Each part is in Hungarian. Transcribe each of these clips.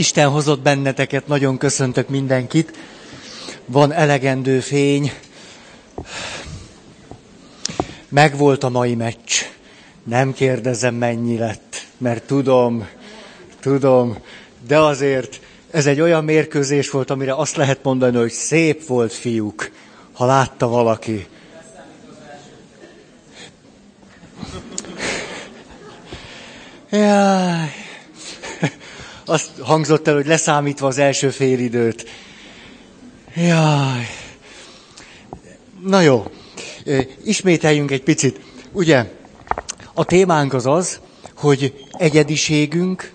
Isten hozott benneteket, nagyon köszöntök mindenkit. Van elegendő fény. Megvolt a mai meccs. Nem kérdezem, mennyi lett, mert tudom, tudom, de azért ez egy olyan mérkőzés volt, amire azt lehet mondani, hogy szép volt, fiúk, ha látta valaki. Jaj. Azt hangzott el, hogy leszámítva az első félidőt. Jaj. Na jó, ismételjünk egy picit. Ugye, a témánk az az, hogy egyediségünk,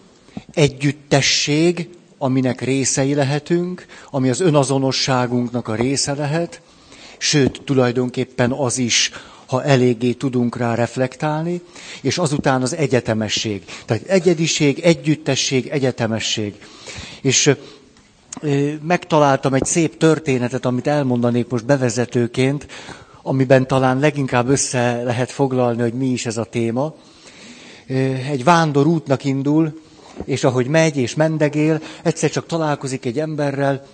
együttesség, aminek részei lehetünk, ami az önazonosságunknak a része lehet, sőt, tulajdonképpen az is, ha eléggé tudunk rá reflektálni, és azután az egyetemesség. Tehát egyediség, együttesség, egyetemesség. És megtaláltam egy szép történetet, amit elmondanék most bevezetőként, amiben talán leginkább össze lehet foglalni, hogy mi is ez a téma. Egy vándor útnak indul, és ahogy megy és mendegél, egyszer csak találkozik egy emberrel,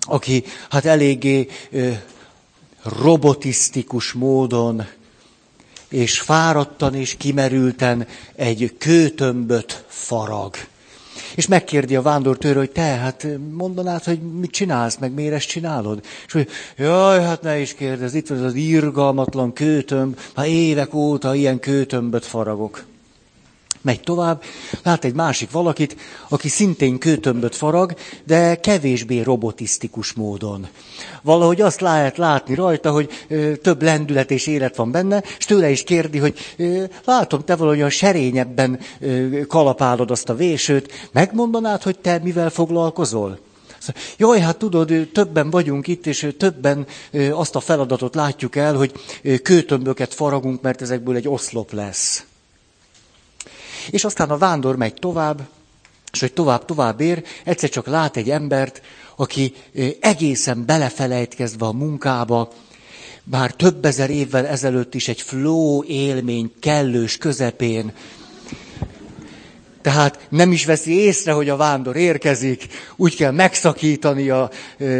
aki hát eléggé robotisztikus módon és fáradtan és kimerülten egy kőtömböt farag. És megkérdi a vándortőr, hogy te, hát mondanád, hogy mit csinálsz, meg miért ezt csinálod? És hogy, jaj, hát ne is kérdez, itt van az irgalmatlan kőtömb, már évek óta ilyen kőtömböt faragok. Megy tovább, lát egy másik valakit, aki szintén kőtömböt farag, de kevésbé robotisztikus módon. Valahogy azt lehet látni rajta, hogy ö, több lendület és élet van benne, és tőle is kérdi, hogy ö, látom, te valahogyan serényebben ö, kalapálod azt a vésőt, megmondanád, hogy te mivel foglalkozol? Jaj, hát tudod, többen vagyunk itt, és többen azt a feladatot látjuk el, hogy kőtömböket faragunk, mert ezekből egy oszlop lesz. És aztán a vándor megy tovább, és hogy tovább-tovább ér, egyszer csak lát egy embert, aki egészen belefelejtkezve a munkába, bár több ezer évvel ezelőtt is egy flow élmény kellős közepén tehát nem is veszi észre, hogy a vándor érkezik, úgy kell megszakítani a,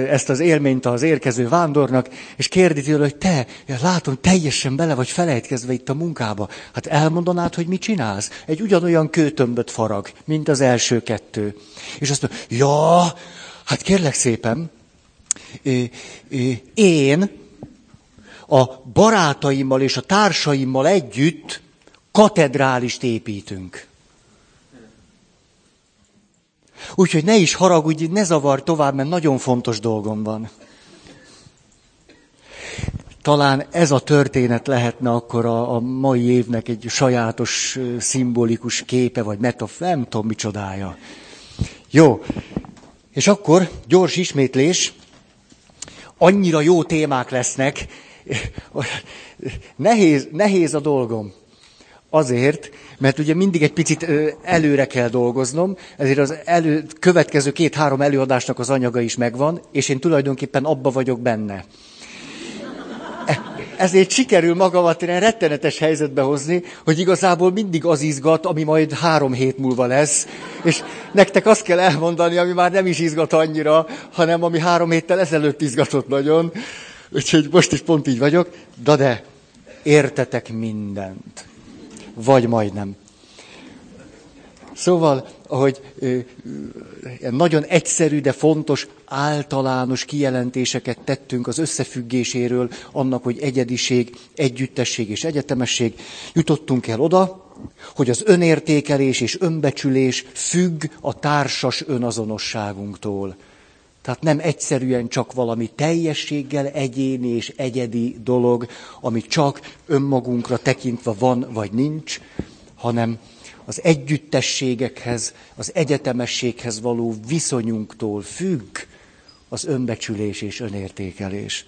ezt az élményt az érkező vándornak, és kérdi tőle, hogy te, látom, teljesen bele vagy felejtkezve itt a munkába. Hát elmondanád, hogy mit csinálsz? Egy ugyanolyan kőtömböt farag, mint az első kettő. És azt mondja, ja, hát kérlek szépen, én a barátaimmal és a társaimmal együtt katedrálist építünk. Úgyhogy ne is haragudj, ne zavar tovább, mert nagyon fontos dolgom van. Talán ez a történet lehetne akkor a, a mai évnek egy sajátos, szimbolikus képe, vagy metafor, nem tudom micsodája. Jó, és akkor gyors ismétlés, annyira jó témák lesznek, nehéz, nehéz a dolgom. Azért, mert ugye mindig egy picit előre kell dolgoznom, ezért az elő, következő két-három előadásnak az anyaga is megvan, és én tulajdonképpen abba vagyok benne. E, ezért sikerül magamat ilyen rettenetes helyzetbe hozni, hogy igazából mindig az izgat, ami majd három hét múlva lesz, és nektek azt kell elmondani, ami már nem is izgat annyira, hanem ami három héttel ezelőtt izgatott nagyon. Úgyhogy most is pont így vagyok, de de, értetek mindent vagy majdnem. Szóval, ahogy nagyon egyszerű, de fontos, általános kijelentéseket tettünk az összefüggéséről, annak, hogy egyediség, együttesség és egyetemesség, jutottunk el oda, hogy az önértékelés és önbecsülés függ a társas önazonosságunktól. Tehát nem egyszerűen csak valami teljességgel egyéni és egyedi dolog, ami csak önmagunkra tekintve van vagy nincs, hanem az együttességekhez, az egyetemességhez való viszonyunktól függ az önbecsülés és önértékelés.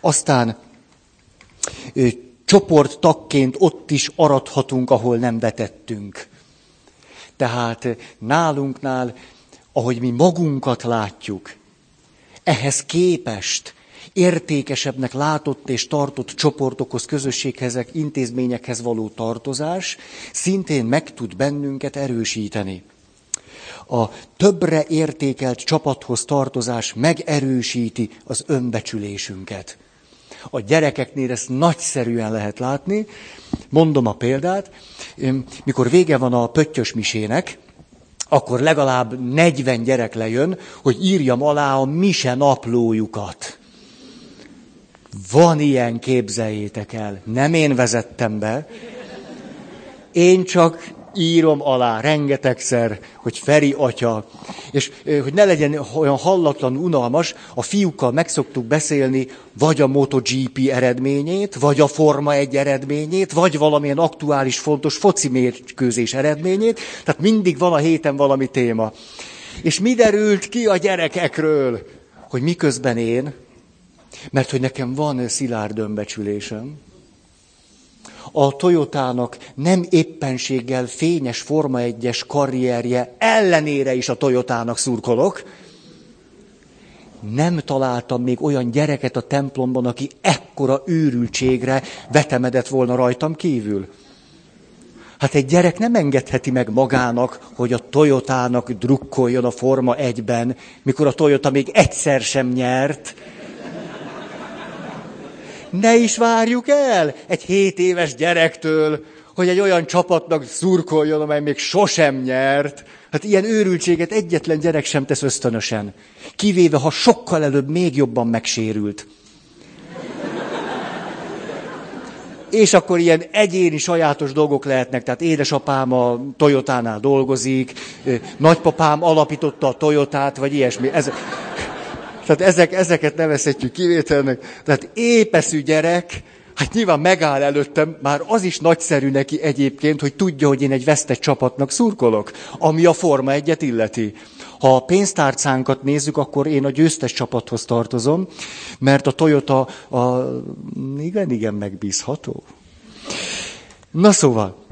Aztán csoporttagként ott is arathatunk, ahol nem vetettünk. Tehát nálunknál, ahogy mi magunkat látjuk, ehhez képest értékesebbnek látott és tartott csoportokhoz, közösséghez, intézményekhez való tartozás szintén meg tud bennünket erősíteni. a többre értékelt csapathoz tartozás megerősíti az önbecsülésünket. A gyerekeknél ezt nagyszerűen lehet látni. Mondom a példát. Mikor vége van a pöttyös misének, akkor legalább 40 gyerek lejön, hogy írjam alá a mise naplójukat. Van ilyen, képzeljétek el. Nem én vezettem be. Én csak írom alá rengetegszer, hogy Feri atya, és hogy ne legyen olyan hallatlan, unalmas, a fiúkkal megszoktuk beszélni vagy a MotoGP eredményét, vagy a Forma 1 eredményét, vagy valamilyen aktuális, fontos foci mérkőzés eredményét, tehát mindig van a héten valami téma. És mi derült ki a gyerekekről, hogy miközben én, mert hogy nekem van szilárd önbecsülésem, a Toyotának nem éppenséggel fényes Forma 1-es karrierje ellenére is a Toyotának szurkolok. Nem találtam még olyan gyereket a templomban, aki ekkora őrültségre vetemedett volna rajtam kívül. Hát egy gyerek nem engedheti meg magának, hogy a Toyotának drukkoljon a Forma 1-ben, mikor a Toyota még egyszer sem nyert, ne is várjuk el egy hét éves gyerektől, hogy egy olyan csapatnak szurkoljon, amely még sosem nyert. Hát ilyen őrültséget egyetlen gyerek sem tesz ösztönösen. Kivéve, ha sokkal előbb még jobban megsérült. És akkor ilyen egyéni, sajátos dolgok lehetnek. Tehát édesapám a Toyotánál dolgozik, nagypapám alapította a Toyotát, vagy ilyesmi. Ez, tehát ezek, ezeket nevezhetjük kivételnek. Tehát épeszű gyerek, hát nyilván megáll előttem, már az is nagyszerű neki egyébként, hogy tudja, hogy én egy vesztett csapatnak szurkolok, ami a Forma egyet illeti. Ha a pénztárcánkat nézzük, akkor én a győztes csapathoz tartozom, mert a Toyota a... igen, igen, megbízható. Na szóval,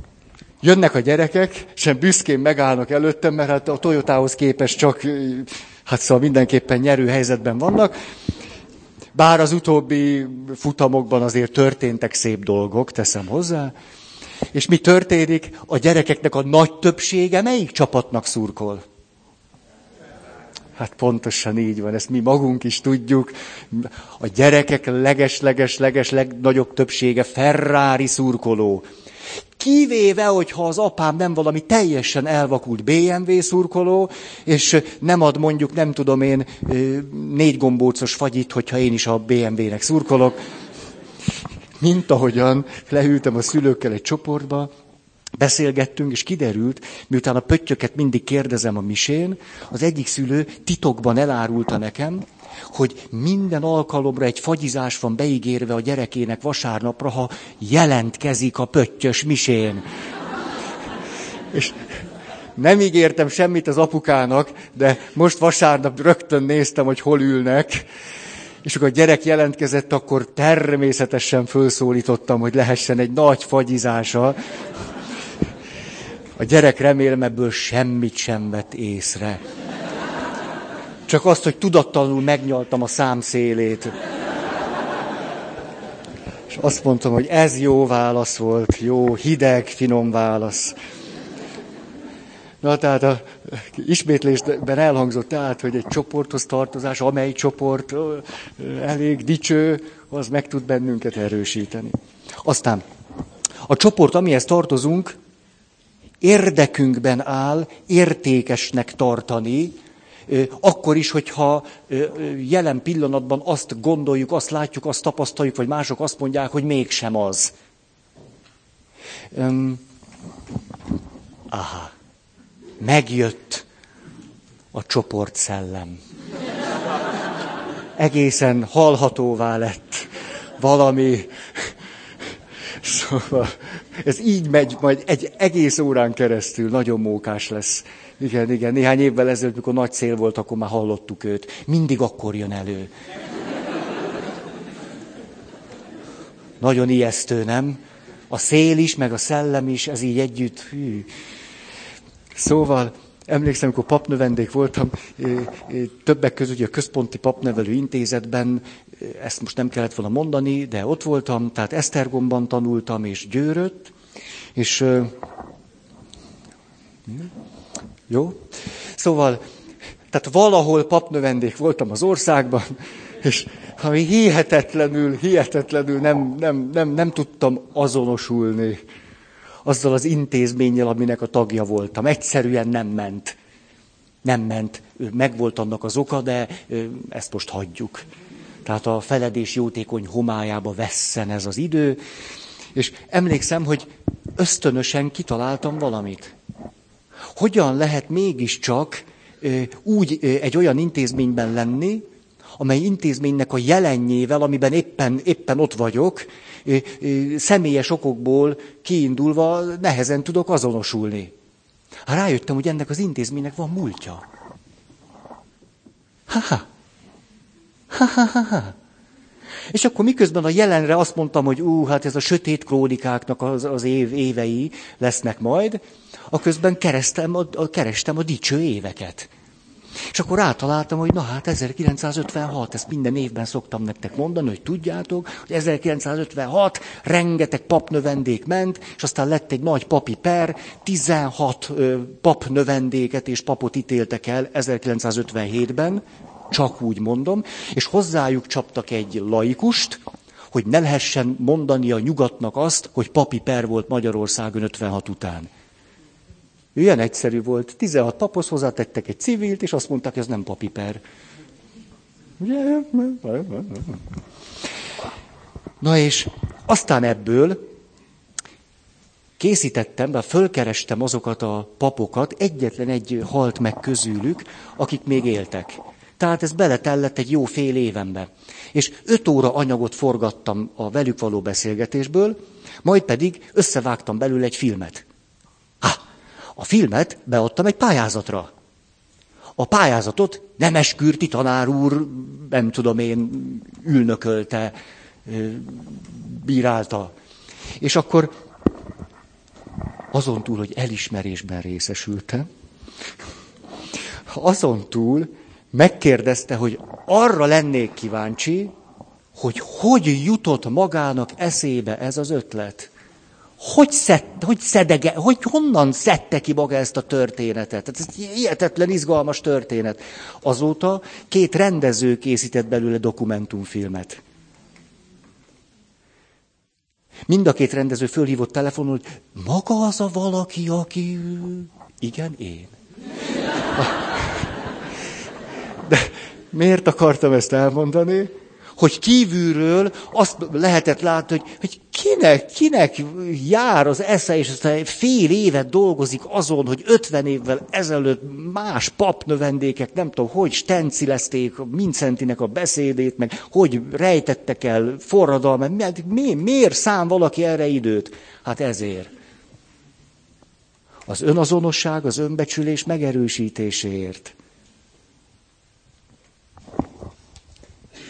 jönnek a gyerekek, sem büszkén megállnak előttem, mert hát a Toyotához képest csak Hát szóval mindenképpen nyerő helyzetben vannak. Bár az utóbbi futamokban azért történtek szép dolgok, teszem hozzá. És mi történik? A gyerekeknek a nagy többsége melyik csapatnak szurkol? Hát pontosan így van, ezt mi magunk is tudjuk. A gyerekek leges-leges-leges legnagyobb többsége Ferrari szurkoló. Kivéve, hogyha az apám nem valami teljesen elvakult BMW szurkoló, és nem ad mondjuk, nem tudom én, négy gombócos fagyit, hogyha én is a BMW-nek szurkolok. Mint ahogyan leültem a szülőkkel egy csoportba, Beszélgettünk, és kiderült, miután a pöttyöket mindig kérdezem a misén, az egyik szülő titokban elárulta nekem, hogy minden alkalomra egy fagyizás van beígérve a gyerekének vasárnapra, ha jelentkezik a pöttyös misén. És nem ígértem semmit az apukának, de most vasárnap rögtön néztem, hogy hol ülnek. És akkor a gyerek jelentkezett, akkor természetesen felszólítottam, hogy lehessen egy nagy fagyizása. A gyerek remélem ebből semmit sem vett észre. Csak azt, hogy tudatlanul megnyaltam a szám szélét. És azt mondtam, hogy ez jó válasz volt, jó, hideg, finom válasz. Na, tehát a ismétlésben elhangzott tehát, hogy egy csoporthoz tartozás, amely csoport elég dicső, az meg tud bennünket erősíteni. Aztán a csoport, amihez tartozunk, érdekünkben áll értékesnek tartani, akkor is, hogyha jelen pillanatban azt gondoljuk, azt látjuk, azt tapasztaljuk, vagy mások azt mondják, hogy mégsem az. Um, aha, megjött a csoportszellem. Egészen hallhatóvá lett valami. Szóval ez így megy majd egy egész órán keresztül, nagyon mókás lesz. Igen, igen. Néhány évvel ezelőtt, mikor nagy szél volt, akkor már hallottuk őt. Mindig akkor jön elő. Nagyon ijesztő, nem? A szél is, meg a szellem is, ez így együtt. Hű. Szóval, emlékszem, amikor papnövendék voltam, többek között a Központi Papnevelő Intézetben, ezt most nem kellett volna mondani, de ott voltam, tehát Esztergomban tanultam, és Győrött, és jó? Szóval, tehát valahol papnövendék voltam az országban, és ami hihetetlenül, hihetetlenül nem, nem, nem, nem tudtam azonosulni azzal az intézménnyel, aminek a tagja voltam. Egyszerűen nem ment. Nem ment. Megvolt annak az oka, de ezt most hagyjuk. Tehát a feledés jótékony homályába vesszen ez az idő. És emlékszem, hogy ösztönösen kitaláltam valamit. Hogyan lehet mégiscsak úgy egy olyan intézményben lenni, amely intézménynek a jelenjével, amiben éppen, éppen ott vagyok, személyes okokból kiindulva nehezen tudok azonosulni. Hát rájöttem, hogy ennek az intézménynek van múltja. Ha-ha. Ha-ha-ha. És akkor miközben a jelenre azt mondtam, hogy ú, hát ez a sötét krónikáknak az, az év, évei lesznek majd, a közben kerestem a, a, kerestem a dicső éveket. És akkor rátaláltam, hogy na hát 1956, ezt minden évben szoktam nektek mondani, hogy tudjátok, hogy 1956 rengeteg papnövendék ment, és aztán lett egy nagy papi per, 16 papnövendéket és papot ítéltek el 1957-ben, csak úgy mondom, és hozzájuk csaptak egy laikust, hogy ne lehessen mondani a nyugatnak azt, hogy papi per volt Magyarországon 56 után. Ilyen egyszerű volt. 16 paphoz hozzátettek egy civilt, és azt mondták, hogy ez nem papi per. Na és aztán ebből készítettem, be fölkerestem azokat a papokat, egyetlen egy halt meg közülük, akik még éltek. Tehát ez beletellett egy jó fél évenbe. És öt óra anyagot forgattam a velük való beszélgetésből, majd pedig összevágtam belőle egy filmet. A filmet beadtam egy pályázatra. A pályázatot Nemes Kürti tanár úr, nem tudom én, ülnökölte, bírálta. És akkor azon túl, hogy elismerésben részesültem, azon túl megkérdezte, hogy arra lennék kíváncsi, hogy hogy jutott magának eszébe ez az ötlet. Hogy, szed, hogy szedege, hogy honnan szedte ki maga ezt a történetet? Ez egy hihetetlen izgalmas történet. Azóta két rendező készített belőle dokumentumfilmet. Mind a két rendező fölhívott telefonon, hogy maga az a valaki, aki... Igen, én. De miért akartam ezt elmondani? Hogy kívülről azt lehetett látni, hogy, hogy kinek, kinek jár az esze, és aztán fél évet dolgozik azon, hogy ötven évvel ezelőtt más papnövendékek, nem tudom, hogy stencilezték Mincentinek a beszédét, meg hogy rejtettek el forradalmat, miért, miért szám valaki erre időt? Hát ezért. Az önazonosság, az önbecsülés megerősítéséért.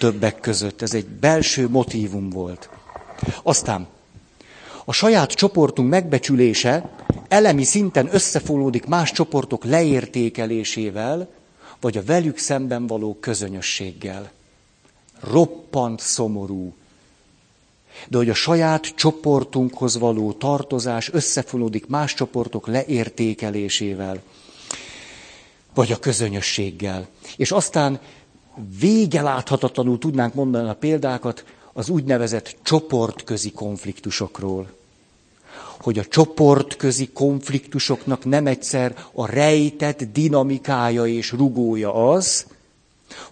Többek között. Ez egy belső motívum volt. Aztán a saját csoportunk megbecsülése elemi szinten összefonódik más csoportok leértékelésével, vagy a velük szemben való közönösséggel. Roppant szomorú. De hogy a saját csoportunkhoz való tartozás összefonódik más csoportok leértékelésével, vagy a közönösséggel. És aztán vége láthatatlanul tudnánk mondani a példákat az úgynevezett csoportközi konfliktusokról. Hogy a csoportközi konfliktusoknak nem egyszer a rejtett dinamikája és rugója az,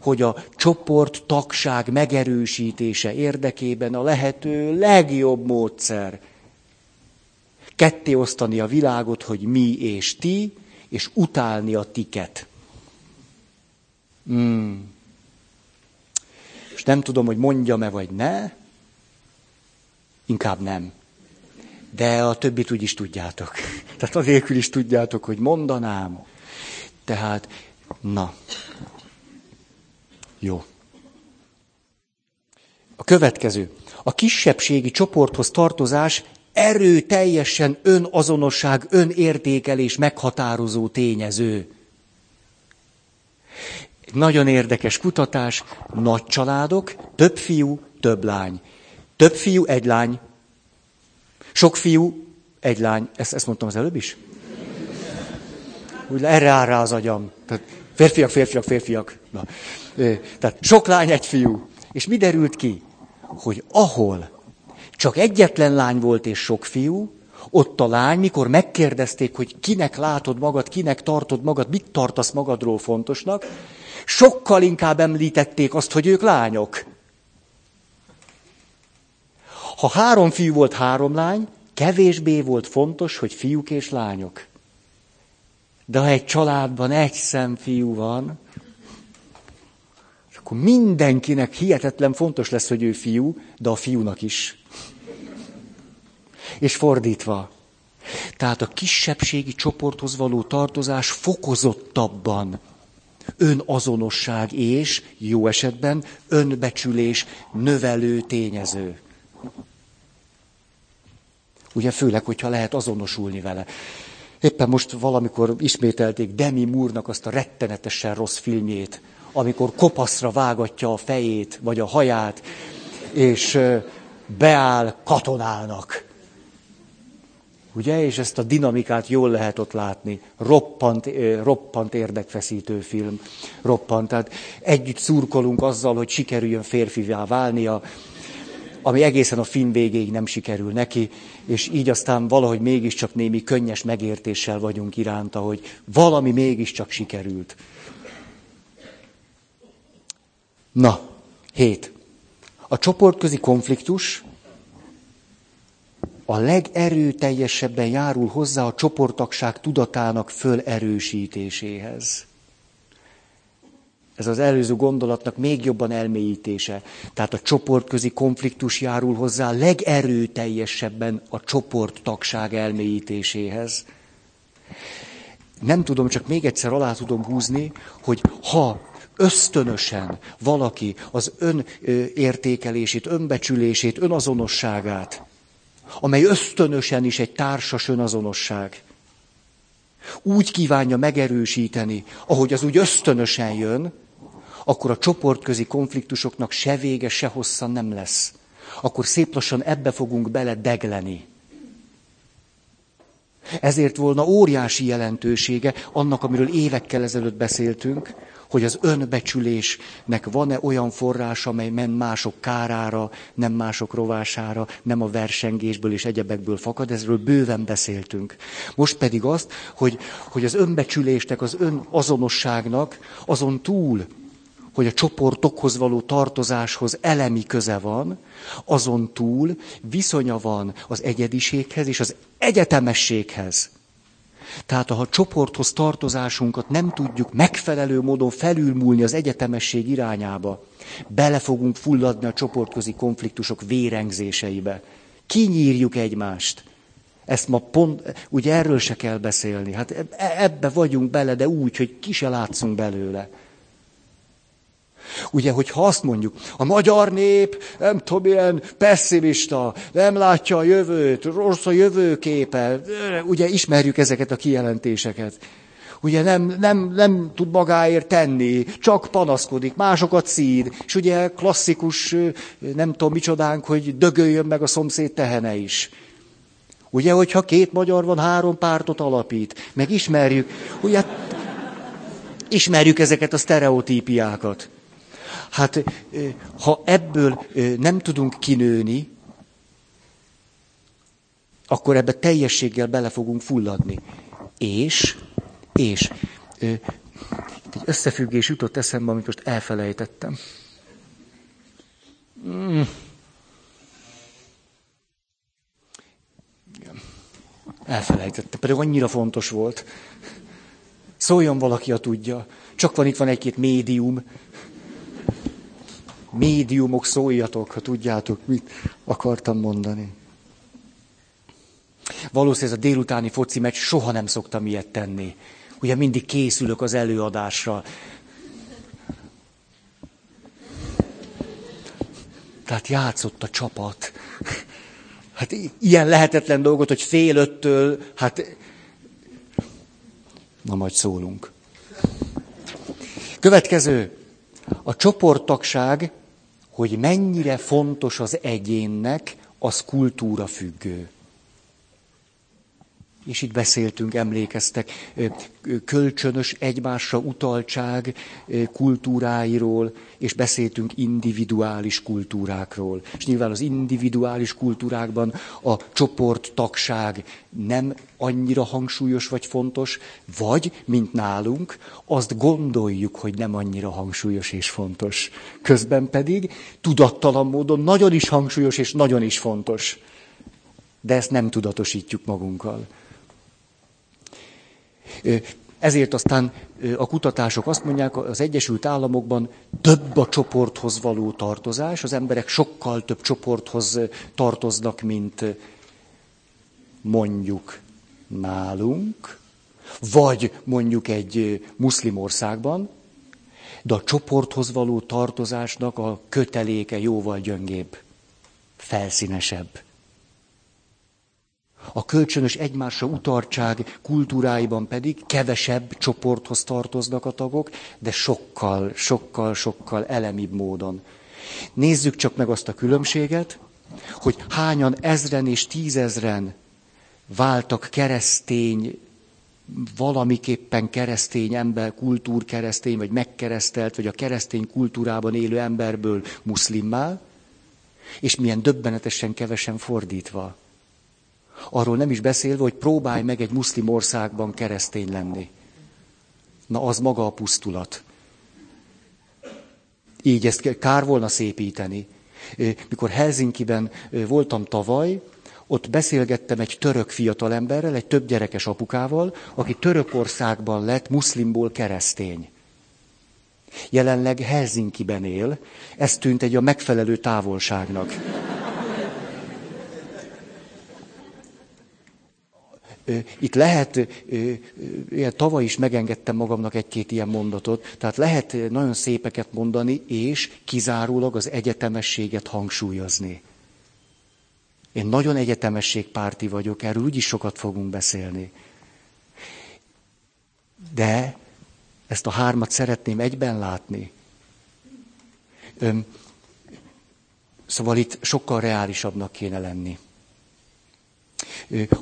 hogy a csoport tagság megerősítése érdekében a lehető legjobb módszer ketté osztani a világot, hogy mi és ti, és utálni a tiket. És nem tudom, hogy mondjam-e vagy ne, inkább nem. De a többit úgy is tudjátok. Tehát anélkül is tudjátok, hogy mondanám. Tehát, na. Jó. A következő. A kisebbségi csoporthoz tartozás erőteljesen önazonosság, önértékelés meghatározó tényező. Nagyon érdekes kutatás, nagy családok, több fiú, több lány. Több fiú, egy lány. Sok fiú, egy lány. Ezt, ezt mondtam az előbb is? Úgy erre áll rá az agyam. Tehát férfiak, férfiak, férfiak. Na. Tehát sok lány, egy fiú. És mi derült ki? Hogy ahol csak egyetlen lány volt és sok fiú, ott a lány, mikor megkérdezték, hogy kinek látod magad, kinek tartod magad, mit tartasz magadról fontosnak, sokkal inkább említették azt, hogy ők lányok. Ha három fiú volt, három lány, kevésbé volt fontos, hogy fiúk és lányok. De ha egy családban egy szem fiú van, akkor mindenkinek hihetetlen fontos lesz, hogy ő fiú, de a fiúnak is. És fordítva. Tehát a kisebbségi csoporthoz való tartozás fokozottabban önazonosság és, jó esetben, önbecsülés növelő tényező. Ugye főleg, hogyha lehet azonosulni vele. Éppen most valamikor ismételték Demi Moore-nak azt a rettenetesen rossz filmjét, amikor kopaszra vágatja a fejét, vagy a haját, és beáll katonálnak. Ugye? És ezt a dinamikát jól lehet ott látni. Roppant, roppant érdekfeszítő film. Roppant. Tehát együtt szurkolunk azzal, hogy sikerüljön férfivá válnia, ami egészen a film végéig nem sikerül neki, és így aztán valahogy mégiscsak némi könnyes megértéssel vagyunk iránta, hogy valami mégiscsak sikerült. Na, hét. A csoportközi konfliktus a legerőteljesebben járul hozzá a csoportagság tudatának fölerősítéséhez. Ez az előző gondolatnak még jobban elmélyítése. Tehát a csoportközi konfliktus járul hozzá legerőteljesebben a csoporttagság elmélyítéséhez. Nem tudom, csak még egyszer alá tudom húzni, hogy ha ösztönösen valaki az önértékelését, önbecsülését, önazonosságát, amely ösztönösen is egy társas önazonosság, úgy kívánja megerősíteni, ahogy az úgy ösztönösen jön, akkor a csoportközi konfliktusoknak se vége, se hosszan nem lesz. Akkor szép lassan ebbe fogunk bele degleni. Ezért volna óriási jelentősége annak, amiről évekkel ezelőtt beszéltünk, hogy az önbecsülésnek van-e olyan forrás, amely men mások kárára, nem mások rovására, nem a versengésből és egyebekből fakad, ezről bőven beszéltünk. Most pedig azt, hogy, hogy az önbecsülésnek, az önazonosságnak azon túl, hogy a csoportokhoz való tartozáshoz elemi köze van, azon túl viszonya van az egyediséghez és az egyetemességhez. Tehát ha a csoporthoz tartozásunkat nem tudjuk megfelelő módon felülmúlni az egyetemesség irányába, bele fogunk fulladni a csoportközi konfliktusok vérengzéseibe. Kinyírjuk egymást. Ezt ma pont, ugye erről se kell beszélni. Hát e-, ebbe vagyunk bele, de úgy, hogy ki se látszunk belőle. Ugye, hogyha azt mondjuk, a magyar nép, nem tudom, ilyen pessimista, nem látja a jövőt, rossz a jövőképe, ugye ismerjük ezeket a kijelentéseket. Ugye nem, nem, nem tud magáért tenni, csak panaszkodik, másokat szíd, és ugye klasszikus, nem tudom micsodánk, hogy dögöljön meg a szomszéd tehene is. Ugye, hogyha két magyar van, három pártot alapít, meg ismerjük, ugye, ismerjük ezeket a sztereotípiákat. Hát ha ebből nem tudunk kinőni, akkor ebbe teljességgel bele fogunk fulladni. És, és, egy összefüggés jutott eszembe, amit most elfelejtettem. Mm. Elfelejtettem, pedig annyira fontos volt. Szóljon valaki, a tudja. Csak van itt van egy-két médium, médiumok, szóljatok, ha tudjátok, mit akartam mondani. Valószínűleg ez a délutáni foci meccs soha nem szoktam ilyet tenni. Ugye mindig készülök az előadásra. Tehát játszott a csapat. Hát ilyen lehetetlen dolgot, hogy fél öttől, hát na majd szólunk. Következő. A csoporttagság hogy mennyire fontos az egyénnek, az kultúra függő. És itt beszéltünk, emlékeztek, kölcsönös egymásra utaltság kultúráiról, és beszéltünk individuális kultúrákról. És nyilván az individuális kultúrákban a csoport tagság nem annyira hangsúlyos vagy fontos, vagy, mint nálunk, azt gondoljuk, hogy nem annyira hangsúlyos és fontos. Közben pedig tudattalan módon nagyon is hangsúlyos és nagyon is fontos. De ezt nem tudatosítjuk magunkkal. Ezért aztán a kutatások azt mondják, az Egyesült Államokban több a csoporthoz való tartozás, az emberek sokkal több csoporthoz tartoznak, mint mondjuk nálunk, vagy mondjuk egy muszlim országban, de a csoporthoz való tartozásnak a köteléke jóval gyöngébb, felszínesebb. A kölcsönös egymásra utartság kultúráiban pedig kevesebb csoporthoz tartoznak a tagok, de sokkal, sokkal, sokkal elemibb módon. Nézzük csak meg azt a különbséget, hogy hányan ezren és tízezren váltak keresztény, valamiképpen keresztény ember, kultúrkeresztény, vagy megkeresztelt, vagy a keresztény kultúrában élő emberből muszlimmá, és milyen döbbenetesen kevesen fordítva. Arról nem is beszélve, hogy próbálj meg egy muszlim országban keresztény lenni. Na, az maga a pusztulat. Így ezt kár volna szépíteni. Mikor Helsinki-ben voltam tavaly, ott beszélgettem egy török fiatalemberrel, egy több gyerekes apukával, aki Törökországban lett muszlimból keresztény. Jelenleg Helsinki-ben él, ez tűnt egy a megfelelő távolságnak. Itt lehet, ilyen tavaly is megengedtem magamnak egy-két ilyen mondatot, tehát lehet nagyon szépeket mondani, és kizárólag az egyetemességet hangsúlyozni. Én nagyon egyetemességpárti vagyok, erről úgyis sokat fogunk beszélni. De ezt a hármat szeretném egyben látni. Öm, szóval itt sokkal reálisabbnak kéne lenni.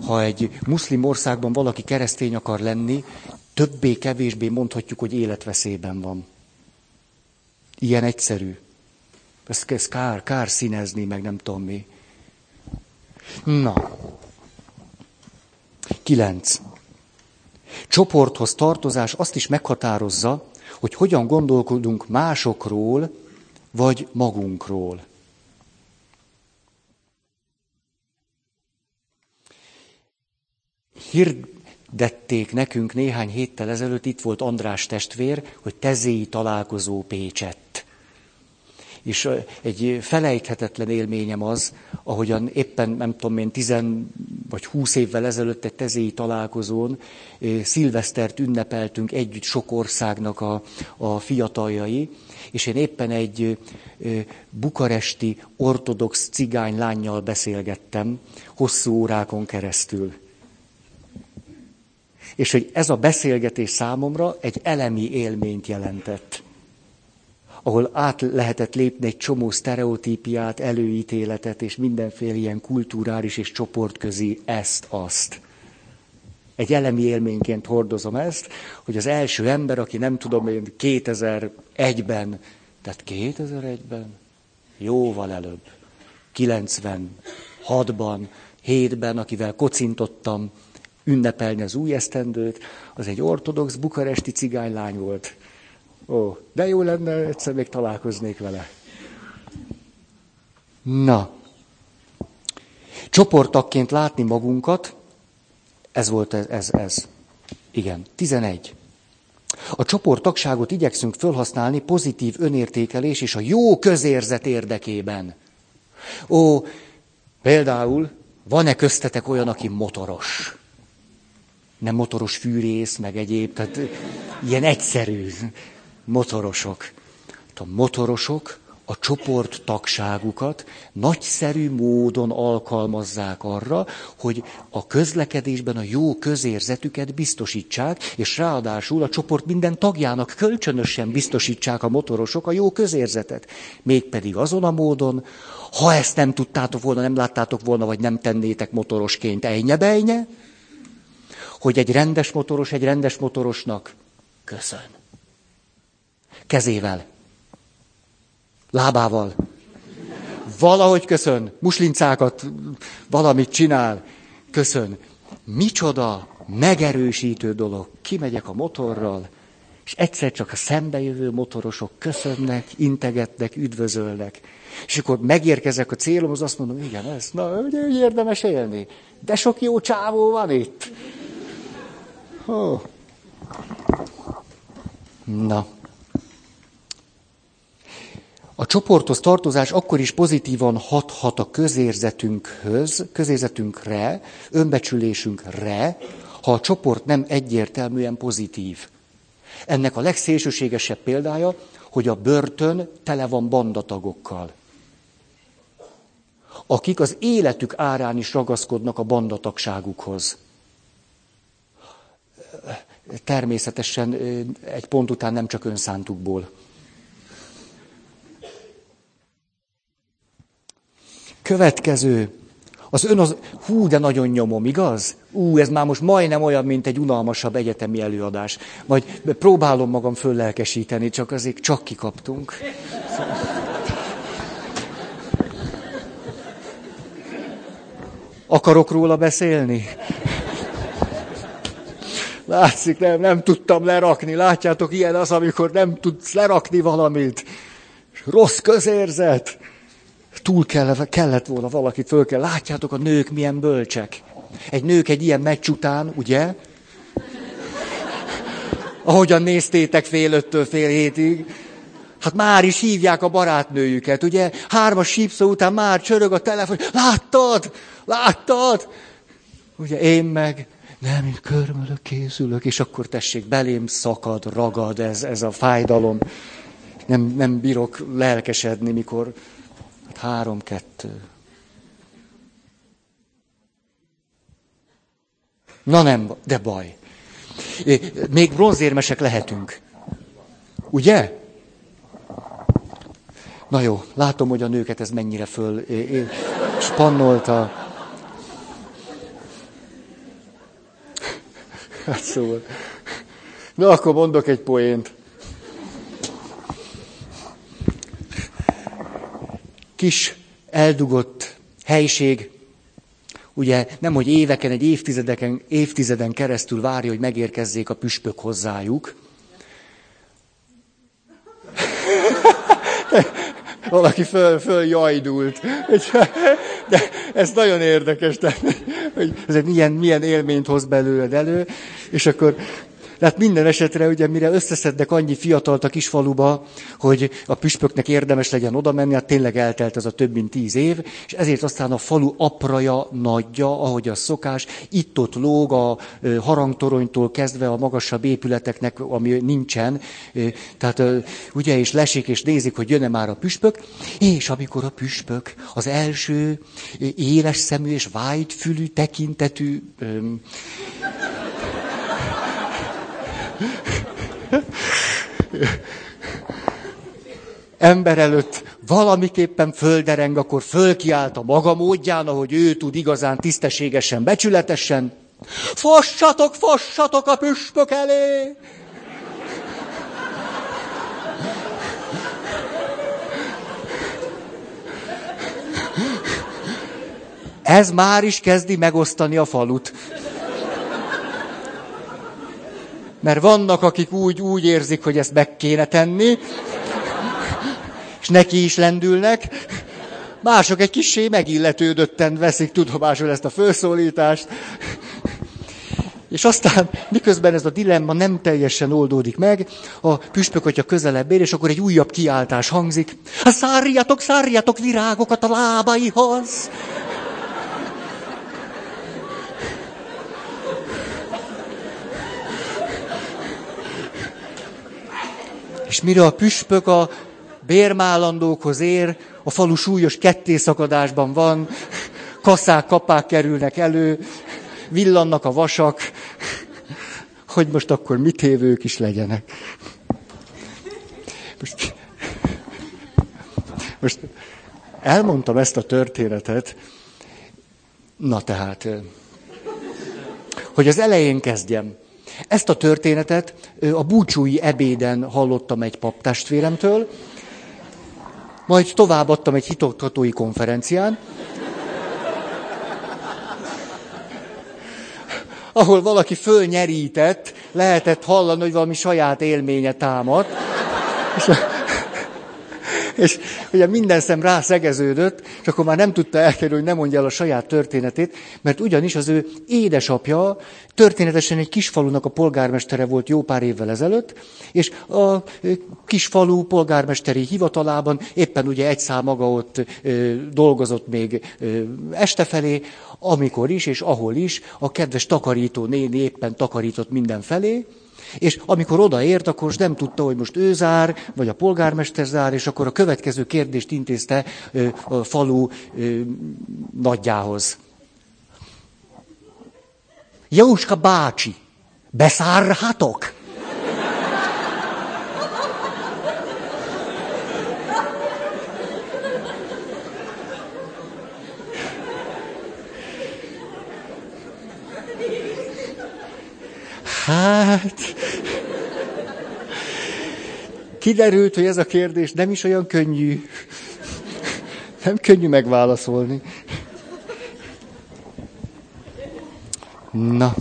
Ha egy muszlim országban valaki keresztény akar lenni, többé-kevésbé mondhatjuk, hogy életveszélyben van. Ilyen egyszerű. Ezt, ezt kár, kár színezni, meg nem tudom mi. Na. Kilenc. Csoporthoz tartozás azt is meghatározza, hogy hogyan gondolkodunk másokról, vagy magunkról. Hirdették nekünk néhány héttel ezelőtt, itt volt András testvér, hogy tezéi találkozó Pécsett. És egy felejthetetlen élményem az, ahogyan éppen, nem tudom én, tizen vagy húsz évvel ezelőtt egy tezéi találkozón szilvesztert ünnepeltünk együtt sok országnak a, a fiataljai, és én éppen egy bukaresti ortodox cigány lányjal beszélgettem hosszú órákon keresztül. És hogy ez a beszélgetés számomra egy elemi élményt jelentett ahol át lehetett lépni egy csomó sztereotípiát, előítéletet, és mindenféle ilyen kulturális és csoportközi ezt-azt. Egy elemi élményként hordozom ezt, hogy az első ember, aki nem tudom én 2001-ben, tehát 2001-ben, jóval előbb, 96-ban, 7-ben, akivel kocintottam ünnepelni az új esztendőt, az egy ortodox bukaresti cigánylány volt. Ó, de jó lenne, egyszer még találkoznék vele. Na, csoportakként látni magunkat, ez volt ez, ez, ez. Igen, 11. A csoporttagságot igyekszünk felhasználni pozitív önértékelés és a jó közérzet érdekében. Ó, például, van-e köztetek olyan, aki motoros? Nem motoros fűrész, meg egyéb, tehát ilyen egyszerű motorosok. A motorosok a csoport tagságukat nagyszerű módon alkalmazzák arra, hogy a közlekedésben a jó közérzetüket biztosítsák, és ráadásul a csoport minden tagjának kölcsönösen biztosítsák a motorosok a jó közérzetet. Mégpedig azon a módon, ha ezt nem tudtátok volna, nem láttátok volna, vagy nem tennétek motorosként ejnye-bejnye, hogy egy rendes motoros egy rendes motorosnak köszön. Kezével. Lábával. Valahogy köszön. Muslincákat, valamit csinál. Köszön. Micsoda megerősítő dolog. Kimegyek a motorral, és egyszer csak a szembejövő motorosok köszönnek, integetnek, üdvözölnek. És akkor megérkezek a célomhoz, azt mondom, igen, ez, na, ugye, érdemes élni. De sok jó csávó van itt. Oh. Na. A csoporthoz tartozás akkor is pozitívan hathat a közérzetünkhöz, közérzetünkre, önbecsülésünkre, ha a csoport nem egyértelműen pozitív. Ennek a legszélsőségesebb példája, hogy a börtön tele van bandatagokkal, akik az életük árán is ragaszkodnak a bandatagságukhoz. Természetesen egy pont után nem csak önszántukból. Következő. Az ön az, hú, de nagyon nyomom, igaz? Ú, ez már most majdnem olyan, mint egy unalmasabb egyetemi előadás. Majd próbálom magam föllelkesíteni, csak azért csak kikaptunk. Akarok róla beszélni? Látszik, nem, nem tudtam lerakni. Látjátok, ilyen az, amikor nem tudsz lerakni valamit. Rossz közérzet túl kellett, kellett volna valakit föl kell. Látjátok a nők milyen bölcsek. Egy nők egy ilyen meccs után, ugye? Ahogyan néztétek fél öttől fél hétig, hát már is hívják a barátnőjüket, ugye? Hármas sípszó után már csörög a telefon, láttad? Láttad? Ugye én meg, nem, körmölök, készülök, és akkor tessék, belém szakad, ragad ez, ez a fájdalom. Nem, nem bírok lelkesedni, mikor Három, kettő. Na nem, de baj. Még bronzérmesek lehetünk. Ugye? Na jó, látom, hogy a nőket ez mennyire föl spannolta. Hát szóval. Na, akkor mondok egy poént. kis eldugott helység, ugye nem, hogy éveken, egy évtizedeken, évtizeden keresztül várja, hogy megérkezzék a püspök hozzájuk. Valaki föl, föl jajdult. De ez nagyon érdekes, de, hogy ez milyen, milyen élményt hoz belőled elő, és akkor tehát minden esetre, ugye, mire összeszednek annyi fiatalt a kis faluba, hogy a püspöknek érdemes legyen oda menni, hát tényleg eltelt ez a több mint tíz év, és ezért aztán a falu apraja, nagyja, ahogy a szokás, itt-ott lóg a harangtoronytól kezdve a magasabb épületeknek, ami nincsen, tehát ugye, és lesik, és nézik, hogy jön-e már a püspök, és amikor a püspök az első éles szemű és vágyfülű tekintetű ember előtt valamiképpen földereng, akkor fölkiált a maga módján, ahogy ő tud igazán tisztességesen, becsületesen. Fossatok, fossatok a püspök elé! Ez már is kezdi megosztani a falut. Mert vannak, akik úgy, úgy érzik, hogy ezt meg kéne tenni, és neki is lendülnek. Mások egy kissé megilletődötten veszik tudomásul ezt a felszólítást. És aztán, miközben ez a dilemma nem teljesen oldódik meg, a püspök, hogyha közelebb ér, és akkor egy újabb kiáltás hangzik. Szárjatok, szárjatok virágokat a lábaihoz! És mire a püspök a bérmálandókhoz ér, a falu súlyos kettészakadásban van, kaszák, kapák kerülnek elő, villannak a vasak, hogy most akkor mit évők is legyenek. Most, most elmondtam ezt a történetet, na tehát, hogy az elején kezdjem. Ezt a történetet a búcsúi ebéden hallottam egy paptestvéremtől, majd továbbadtam egy hitoktatói konferencián, ahol valaki fölnyerített, lehetett hallani, hogy valami saját élménye támad. És, és ugye minden szem rá szegeződött, és akkor már nem tudta elkerülni, hogy nem mondja el a saját történetét, mert ugyanis az ő édesapja történetesen egy kisfalunak a polgármestere volt jó pár évvel ezelőtt, és a kisfalu polgármesteri hivatalában éppen ugye egy szám maga ott dolgozott még este felé, amikor is és ahol is a kedves takarító néni éppen takarított mindenfelé, és amikor odaért, akkor nem tudta, hogy most ő zár, vagy a polgármester zár, és akkor a következő kérdést intézte a falu nagyjához. Jóska bácsi, beszárhatok? Hát, kiderült, hogy ez a kérdés nem is olyan könnyű. Nem könnyű megválaszolni. Na.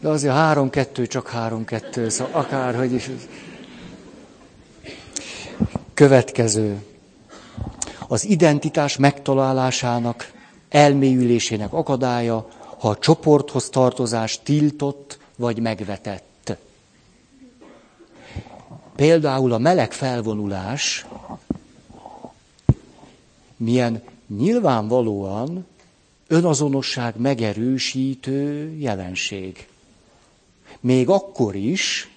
De azért három-kettő, csak három-kettő, szóval akárhogy is. Következő. Az identitás megtalálásának, elmélyülésének akadálya ha a csoporthoz tartozás tiltott vagy megvetett. Például a meleg felvonulás milyen nyilvánvalóan önazonosság megerősítő jelenség. Még akkor is,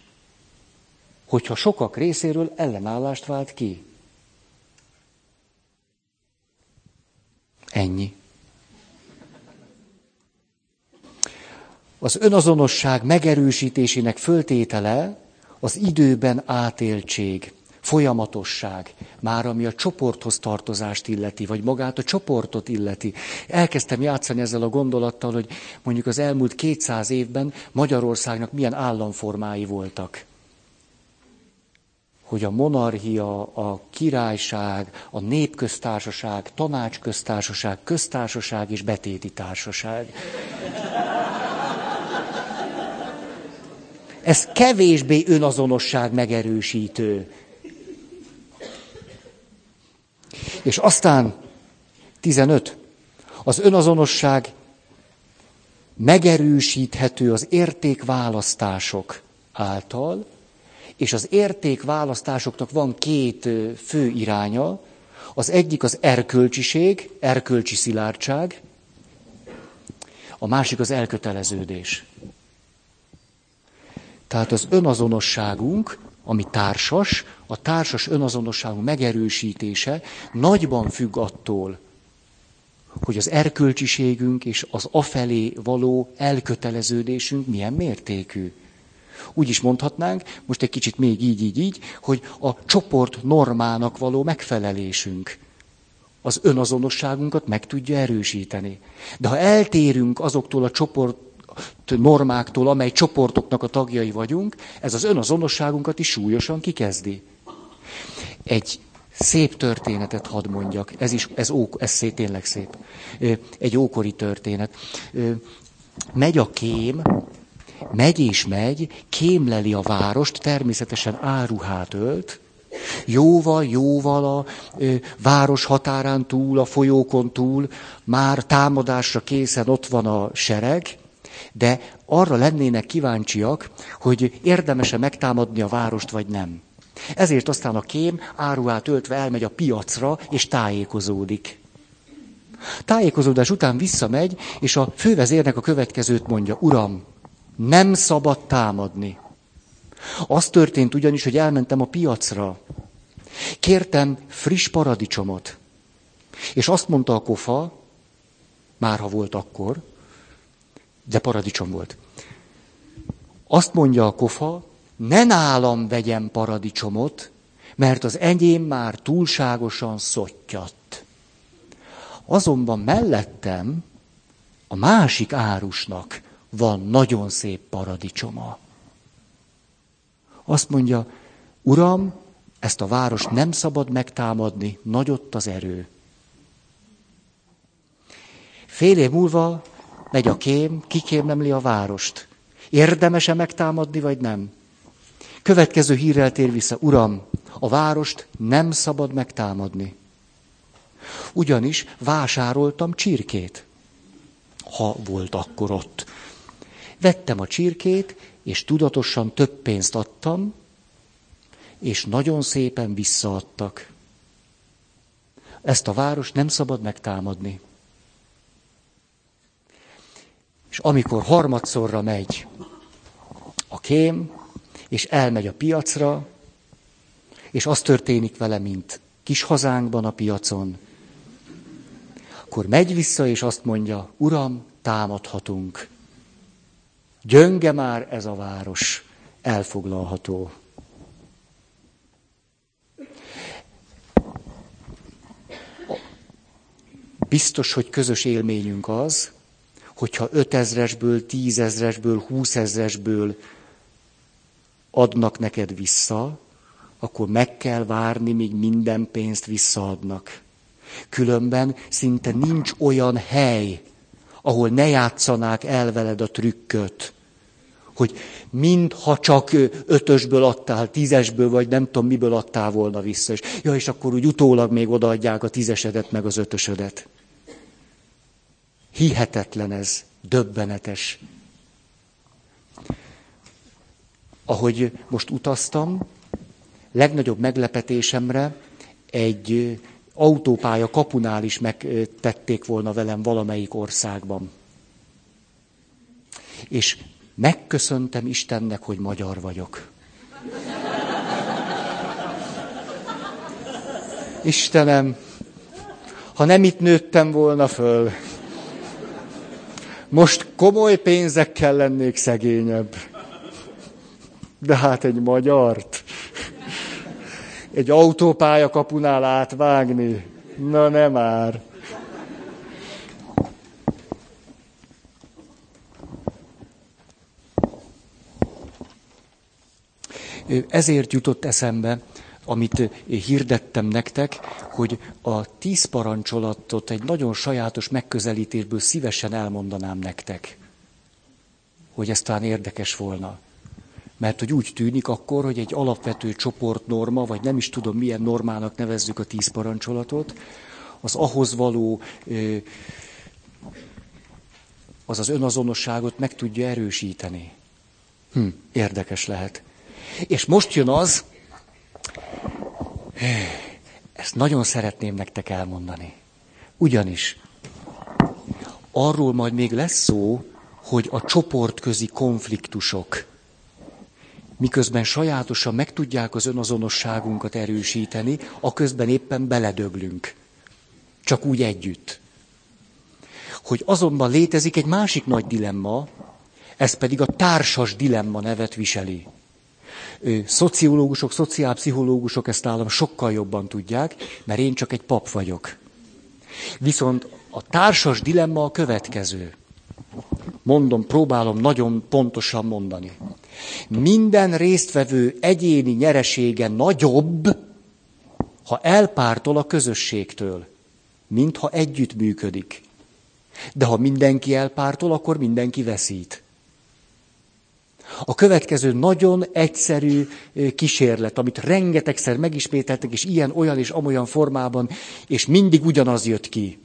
hogyha sokak részéről ellenállást vált ki. Ennyi. Az önazonosság megerősítésének föltétele az időben átéltség, folyamatosság, már ami a csoporthoz tartozást illeti, vagy magát a csoportot illeti. Elkezdtem játszani ezzel a gondolattal, hogy mondjuk az elmúlt 200 évben Magyarországnak milyen államformái voltak. Hogy a monarchia, a királyság, a népköztársaság, tanácsköztársaság, köztársaság és betéti társaság. Ez kevésbé önazonosság megerősítő. És aztán 15. Az önazonosság megerősíthető az értékválasztások által, és az értékválasztásoknak van két fő iránya. Az egyik az erkölcsiség, erkölcsi szilárdság, a másik az elköteleződés. Tehát az önazonosságunk, ami társas, a társas önazonosságunk megerősítése nagyban függ attól, hogy az erkölcsiségünk és az afelé való elköteleződésünk milyen mértékű. Úgy is mondhatnánk, most egy kicsit még így, így, így, hogy a csoport normának való megfelelésünk az önazonosságunkat meg tudja erősíteni. De ha eltérünk azoktól a csoport normáktól, amely csoportoknak a tagjai vagyunk, ez az önazonosságunkat is súlyosan kikezdi. Egy szép történetet hadd mondjak, ez is, ez, ó, ez tényleg szép. Egy ókori történet. Megy a kém, megy és megy, kémleli a várost, természetesen áruhát ölt, Jóval, jóval a ö, város határán túl, a folyókon túl, már támadásra készen ott van a sereg, de arra lennének kíváncsiak, hogy érdemese megtámadni a várost, vagy nem. Ezért aztán a kém áruát öltve elmegy a piacra, és tájékozódik. Tájékozódás után visszamegy, és a fővezérnek a következőt mondja, Uram, nem szabad támadni. Az történt ugyanis, hogy elmentem a piacra. Kértem friss paradicsomot. És azt mondta a kofa, már ha volt akkor, de paradicsom volt. Azt mondja a kofa, ne nálam vegyem paradicsomot, mert az enyém már túlságosan szottyadt. Azonban mellettem A másik árusnak van nagyon szép paradicsoma. Azt mondja, Uram, ezt a város nem szabad megtámadni, nagyott az erő. Fél év múlva megy a kém, kikémlemli a várost. Érdemese megtámadni, vagy nem? Következő hírrel tér vissza, Uram, a várost nem szabad megtámadni. Ugyanis vásároltam csirkét, ha volt akkor ott. Vettem a csirkét, és tudatosan több pénzt adtam, és nagyon szépen visszaadtak. Ezt a város nem szabad megtámadni. És amikor harmadszorra megy a kém, és elmegy a piacra, és az történik vele, mint kis hazánkban a piacon, akkor megy vissza, és azt mondja, Uram, támadhatunk. Gyönge már ez a város, elfoglalható. Biztos, hogy közös élményünk az, hogyha ötezresből, tízezresből, húszezresből adnak neked vissza, akkor meg kell várni, míg minden pénzt visszaadnak. Különben szinte nincs olyan hely, ahol ne játszanák el veled a trükköt, hogy mintha csak ötösből adtál, tízesből, vagy nem tudom miből adtál volna vissza. És, ja, és akkor úgy utólag még odaadják a tízesedet, meg az ötösödet. Hihetetlen ez, döbbenetes. Ahogy most utaztam, legnagyobb meglepetésemre egy autópálya kapunál is megtették volna velem valamelyik országban. És megköszöntem Istennek, hogy magyar vagyok. Istenem, ha nem itt nőttem volna föl, most komoly pénzekkel lennék szegényebb. De hát egy magyart, egy autópálya kapunál átvágni, na nem már. Ezért jutott eszembe, amit hirdettem nektek, hogy a tíz parancsolatot egy nagyon sajátos megközelítésből szívesen elmondanám nektek. Hogy ez talán érdekes volna. Mert hogy úgy tűnik akkor, hogy egy alapvető csoportnorma, vagy nem is tudom milyen normának nevezzük a tíz parancsolatot, az ahhoz való, az az önazonosságot meg tudja erősíteni. Hm, érdekes lehet. És most jön az, ezt nagyon szeretném nektek elmondani. Ugyanis arról majd még lesz szó, hogy a csoportközi konfliktusok, miközben sajátosan meg tudják az önazonosságunkat erősíteni, a közben éppen beledöglünk. Csak úgy együtt. Hogy azonban létezik egy másik nagy dilemma, ez pedig a társas dilemma nevet viseli szociológusok, szociálpszichológusok ezt állam sokkal jobban tudják, mert én csak egy pap vagyok. Viszont a társas dilemma a következő. Mondom, próbálom nagyon pontosan mondani. Minden résztvevő egyéni nyeresége nagyobb, ha elpártol a közösségtől, mint ha együtt működik. De ha mindenki elpártol, akkor mindenki veszít. A következő nagyon egyszerű kísérlet, amit rengetegszer megismételtek, és ilyen, olyan és amolyan formában, és mindig ugyanaz jött ki.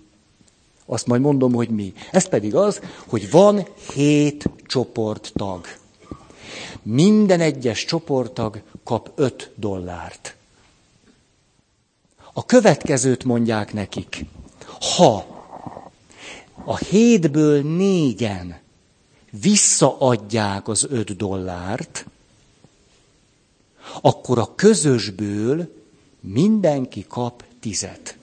Azt majd mondom, hogy mi. Ez pedig az, hogy van hét csoporttag. Minden egyes csoporttag kap öt dollárt. A következőt mondják nekik. Ha a hétből négyen visszaadják az öt dollárt, akkor a közösből mindenki kap tizet.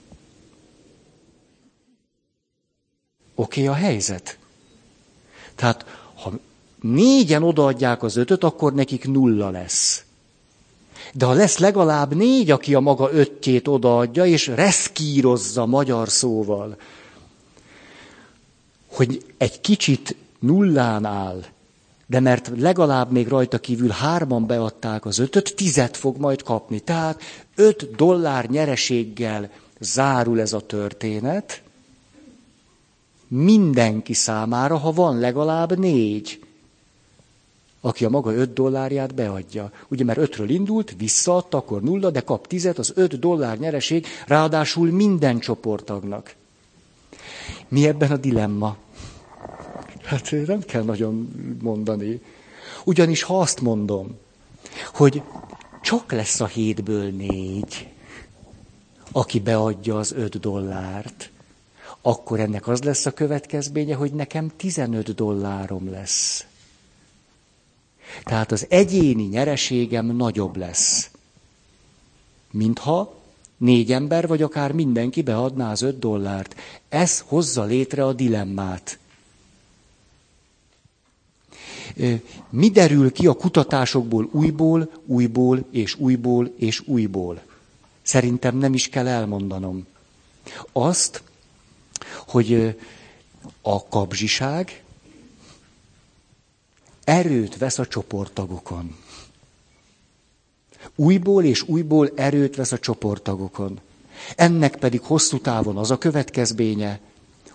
Oké okay, a helyzet? Tehát, ha négyen odaadják az ötöt, akkor nekik nulla lesz. De ha lesz legalább négy, aki a maga öttjét odaadja, és reszkírozza magyar szóval, hogy egy kicsit nullán áll, de mert legalább még rajta kívül hárman beadták az ötöt, tizet fog majd kapni. Tehát öt dollár nyereséggel zárul ez a történet, mindenki számára, ha van legalább négy, aki a maga öt dollárját beadja. Ugye, mert ötről indult, visszaadta, akkor nulla, de kap tizet, az öt dollár nyereség, ráadásul minden csoporttagnak. Mi ebben a dilemma? Hát nem kell nagyon mondani. Ugyanis ha azt mondom, hogy csak lesz a hétből négy, aki beadja az öt dollárt, akkor ennek az lesz a következménye, hogy nekem 15 dollárom lesz. Tehát az egyéni nyereségem nagyobb lesz, mintha négy ember, vagy akár mindenki beadná az öt dollárt. Ez hozza létre a dilemmát. Mi derül ki a kutatásokból újból, újból és újból és újból? Szerintem nem is kell elmondanom. Azt, hogy a kapzsiság erőt vesz a csoporttagokon. Újból és újból erőt vesz a csoporttagokon. Ennek pedig hosszú távon az a következménye,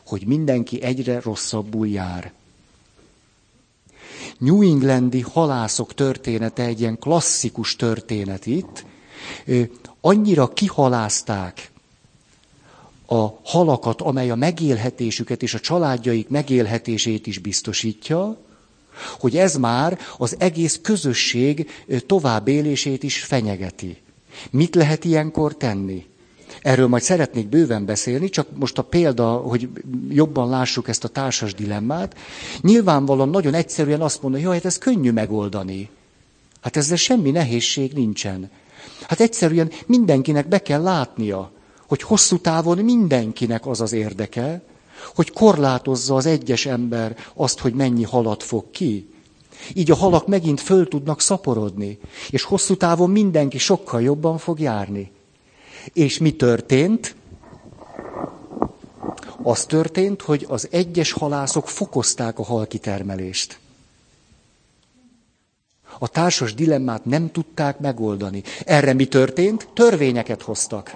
hogy mindenki egyre rosszabbul jár. New Englandi halászok története egy ilyen klasszikus történet itt. Annyira kihalázták a halakat, amely a megélhetésüket és a családjaik megélhetését is biztosítja, hogy ez már az egész közösség továbbélését is fenyegeti. Mit lehet ilyenkor tenni? Erről majd szeretnék bőven beszélni, csak most a példa, hogy jobban lássuk ezt a társas dilemmát. Nyilvánvalóan nagyon egyszerűen azt mondja, hogy hát ez könnyű megoldani. Hát ezzel semmi nehézség nincsen. Hát egyszerűen mindenkinek be kell látnia, hogy hosszú távon mindenkinek az az érdeke, hogy korlátozza az egyes ember azt, hogy mennyi halat fog ki. Így a halak megint föl tudnak szaporodni, és hosszú távon mindenki sokkal jobban fog járni. És mi történt? Az történt, hogy az egyes halászok fokozták a halkitermelést. A társas dilemmát nem tudták megoldani. Erre mi történt? Törvényeket hoztak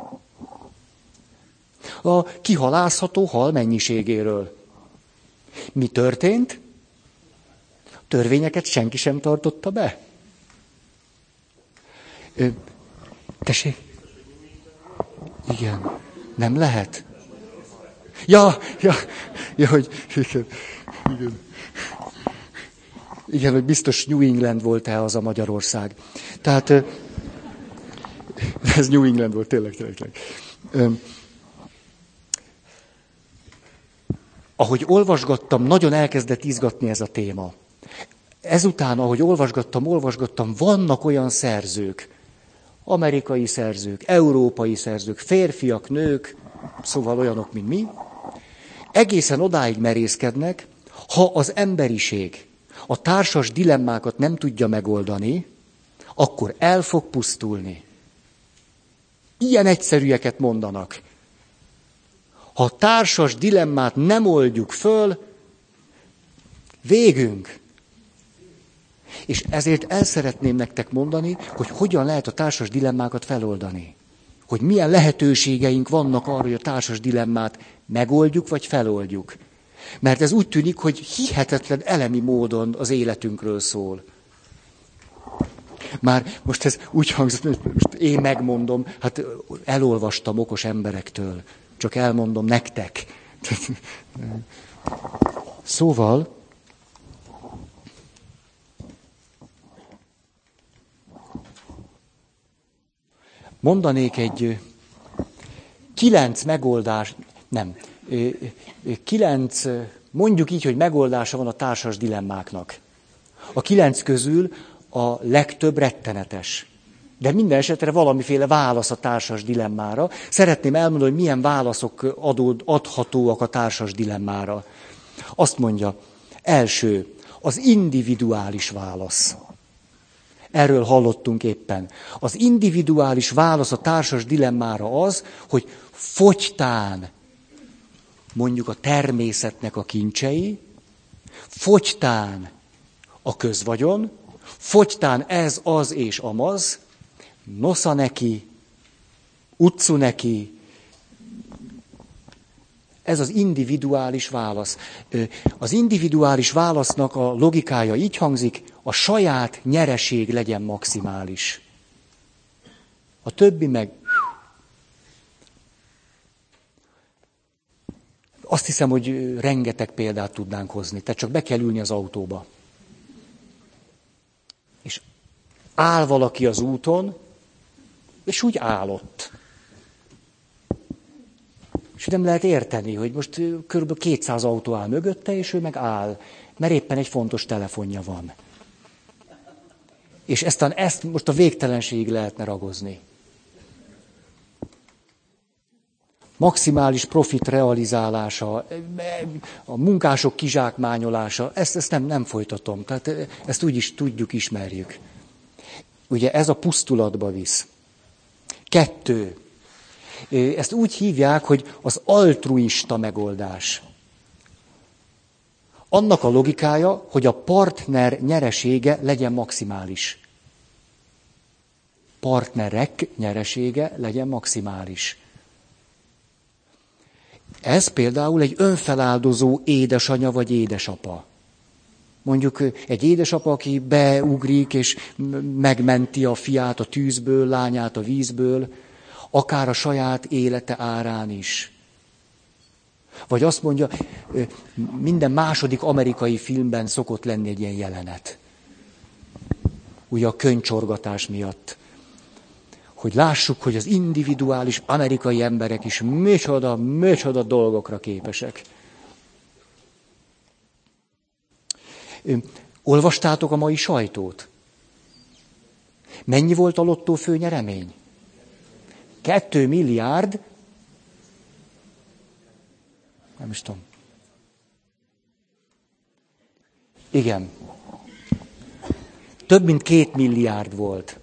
a kihalászható hal mennyiségéről. Mi történt? Törvényeket senki sem tartotta be. Ö, tessék? Igen. Nem lehet? Ja, ja, ja, hogy igen, igen. Igen, hogy biztos New England volt-e az a Magyarország. Tehát ez New England volt, tényleg, tényleg. tényleg. ahogy olvasgattam, nagyon elkezdett izgatni ez a téma. Ezután, ahogy olvasgattam, olvasgattam, vannak olyan szerzők, amerikai szerzők, európai szerzők, férfiak, nők, szóval olyanok, mint mi, egészen odáig merészkednek, ha az emberiség a társas dilemmákat nem tudja megoldani, akkor el fog pusztulni. Ilyen egyszerűeket mondanak. Ha a társas dilemmát nem oldjuk föl, végünk. És ezért el szeretném nektek mondani, hogy hogyan lehet a társas dilemmákat feloldani. Hogy milyen lehetőségeink vannak arra, hogy a társas dilemmát megoldjuk vagy feloldjuk. Mert ez úgy tűnik, hogy hihetetlen elemi módon az életünkről szól. Már most ez úgy hangzott, most én megmondom, hát elolvastam okos emberektől. Csak elmondom nektek. Szóval, mondanék egy kilenc megoldás, nem, kilenc, mondjuk így, hogy megoldása van a társas dilemmáknak. A kilenc közül a legtöbb rettenetes. De minden esetre valamiféle válasz a társas dilemmára. Szeretném elmondani, hogy milyen válaszok adód, adhatóak a társas dilemmára. Azt mondja, első, az individuális válasz. Erről hallottunk éppen. Az individuális válasz a társas dilemmára az, hogy fogytán mondjuk a természetnek a kincsei, fogytán a közvagyon, fogytán ez, az és amaz, nosza neki, utcu neki, ez az individuális válasz. Az individuális válasznak a logikája így hangzik, a saját nyereség legyen maximális. A többi meg... Azt hiszem, hogy rengeteg példát tudnánk hozni. Tehát csak be kell ülni az autóba. És áll valaki az úton, és úgy állott. És nem lehet érteni, hogy most kb. 200 autó áll mögötte, és ő meg áll, mert éppen egy fontos telefonja van. És ezt, ezt most a végtelenségig lehetne ragozni. Maximális profit realizálása, a munkások kizsákmányolása, ezt, ezt nem, nem folytatom. Tehát ezt úgy is tudjuk, ismerjük. Ugye ez a pusztulatba visz. Kettő. Ezt úgy hívják, hogy az altruista megoldás. Annak a logikája, hogy a partner nyeresége legyen maximális. Partnerek nyeresége legyen maximális. Ez például egy önfeláldozó édesanya vagy édesapa. Mondjuk egy édesapa, aki beugrik és megmenti a fiát a tűzből, lányát a vízből, akár a saját élete árán is. Vagy azt mondja, minden második amerikai filmben szokott lenni egy ilyen jelenet. Ugye a könycsorgatás miatt. Hogy lássuk, hogy az individuális amerikai emberek is micsoda, micsoda dolgokra képesek. Olvastátok a mai sajtót? Mennyi volt a lottó főnyeremény? Kettő milliárd, nem is tudom. Igen. Több mint két milliárd volt.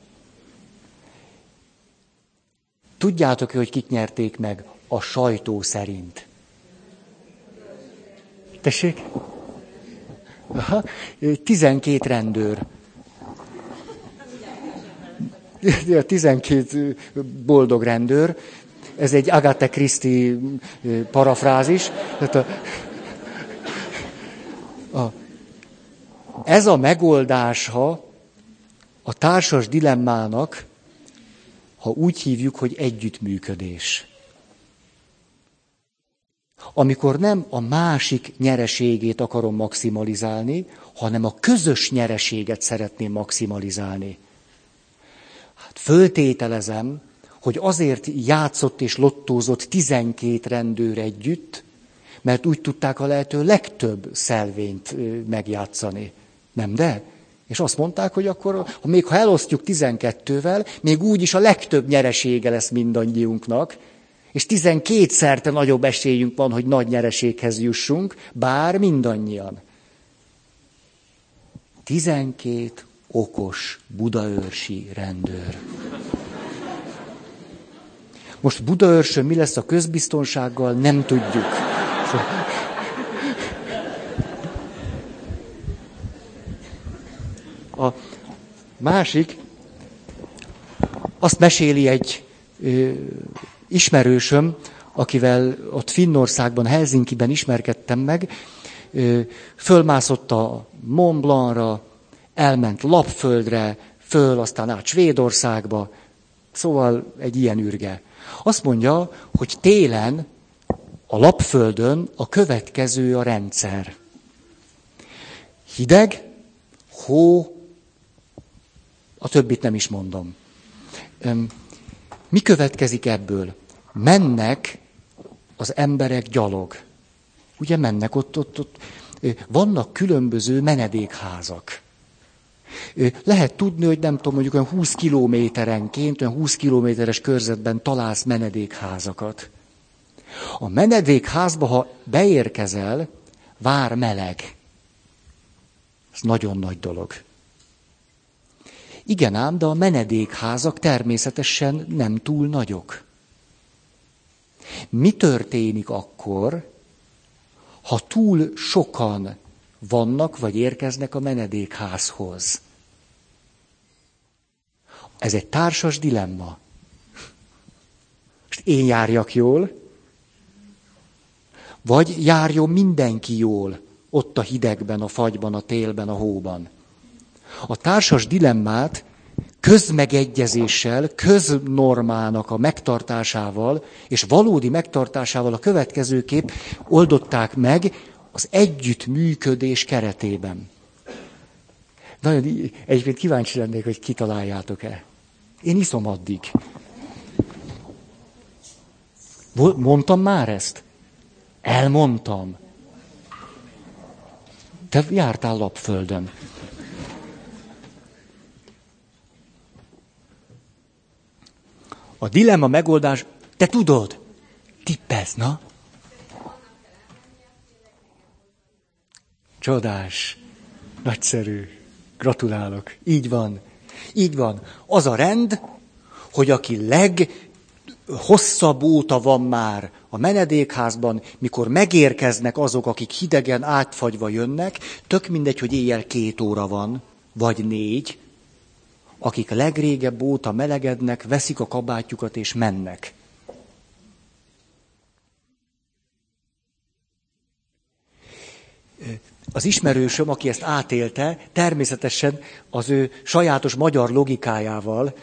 Tudjátok, hogy kik nyerték meg a sajtó szerint? Tessék? Aha, 12 rendőr. 12 boldog rendőr, ez egy Agatha Christie parafrázis. Tehát a, a, ez a megoldása a társas dilemmának, ha úgy hívjuk, hogy együttműködés. Amikor nem a másik nyereségét akarom maximalizálni, hanem a közös nyereséget szeretném maximalizálni. Hát föltételezem, hogy azért játszott és lottózott tizenkét rendőr együtt, mert úgy tudták a lehető legtöbb szelvényt megjátszani. Nem de? És azt mondták, hogy akkor, ha még ha elosztjuk tizenkettővel, még úgy is a legtöbb nyeresége lesz mindannyiunknak, és tizenkétszerte nagyobb esélyünk van, hogy nagy nyereséghez jussunk, bár mindannyian. Tizenkét okos budaörsi rendőr. Most Budaörsön mi lesz a közbiztonsággal, nem tudjuk. A másik, azt meséli egy ö, ismerősöm, akivel ott Finnországban, Helsinki-ben ismerkedtem meg, ö, fölmászott a Mont Blancra, elment Lapföldre, föl, aztán át Svédországba, szóval egy ilyen űrge. Azt mondja, hogy télen a lapföldön a következő a rendszer. Hideg, hó, a többit nem is mondom. Mi következik ebből? Mennek az emberek gyalog. Ugye mennek ott, ott, ott. Vannak különböző menedékházak. Lehet tudni, hogy nem tudom, mondjuk olyan 20 kilométerenként, olyan 20 kilométeres körzetben találsz menedékházakat. A menedékházba, ha beérkezel, vár meleg. Ez nagyon nagy dolog. Igen ám, de a menedékházak természetesen nem túl nagyok. Mi történik akkor, ha túl sokan vannak vagy érkeznek a menedékházhoz. Ez egy társas dilemma. Most én járjak jól, vagy járjon mindenki jól, ott a hidegben, a fagyban, a télben, a hóban. A társas dilemmát közmegegyezéssel, köznormának a megtartásával és valódi megtartásával a következőképp oldották meg az együttműködés keretében. Nagyon egyébként kíváncsi lennék, hogy kitaláljátok-e. Én iszom addig. Mondtam már ezt? Elmondtam. Te jártál lapföldön. A dilemma megoldás, te tudod, tippez, na? Csodás, nagyszerű, gratulálok, így van, így van. Az a rend, hogy aki leghosszabb óta van már a menedékházban, mikor megérkeznek azok, akik hidegen átfagyva jönnek, tök mindegy, hogy éjjel két óra van, vagy négy, akik legrégebb óta melegednek, veszik a kabátjukat és mennek. Az ismerősöm, aki ezt átélte, természetesen az ő sajátos magyar logikájával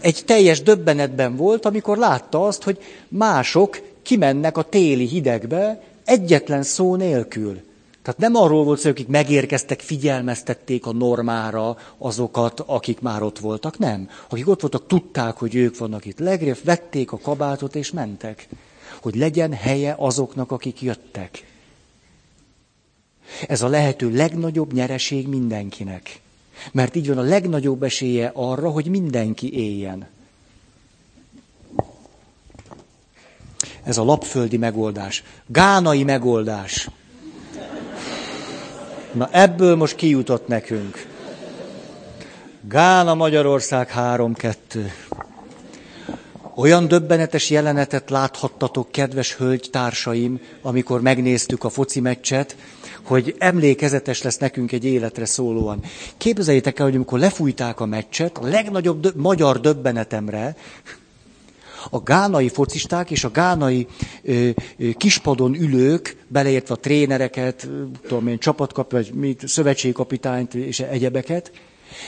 egy teljes döbbenetben volt, amikor látta azt, hogy mások kimennek a téli hidegbe, Egyetlen szó nélkül. Tehát nem arról volt szó, akik megérkeztek, figyelmeztették a normára azokat, akik már ott voltak, nem. Akik ott voltak, tudták, hogy ők vannak itt legrébb, vették a kabátot és mentek. Hogy legyen helye azoknak, akik jöttek. Ez a lehető legnagyobb nyereség mindenkinek. Mert így van a legnagyobb esélye arra, hogy mindenki éljen. Ez a lapföldi megoldás. Gánai megoldás. Na ebből most kijutott nekünk. Gána Magyarország 3-2. Olyan döbbenetes jelenetet láthattatok, kedves hölgytársaim, amikor megnéztük a foci meccset, hogy emlékezetes lesz nekünk egy életre szólóan. Képzeljétek el, hogy amikor lefújták a meccset, a legnagyobb dö- magyar döbbenetemre, a gánai focisták és a gánai ö, ö, kispadon ülők, beleértve a trénereket, tudom én, csapatkap, vagy mit, szövetségkapitányt és egyebeket,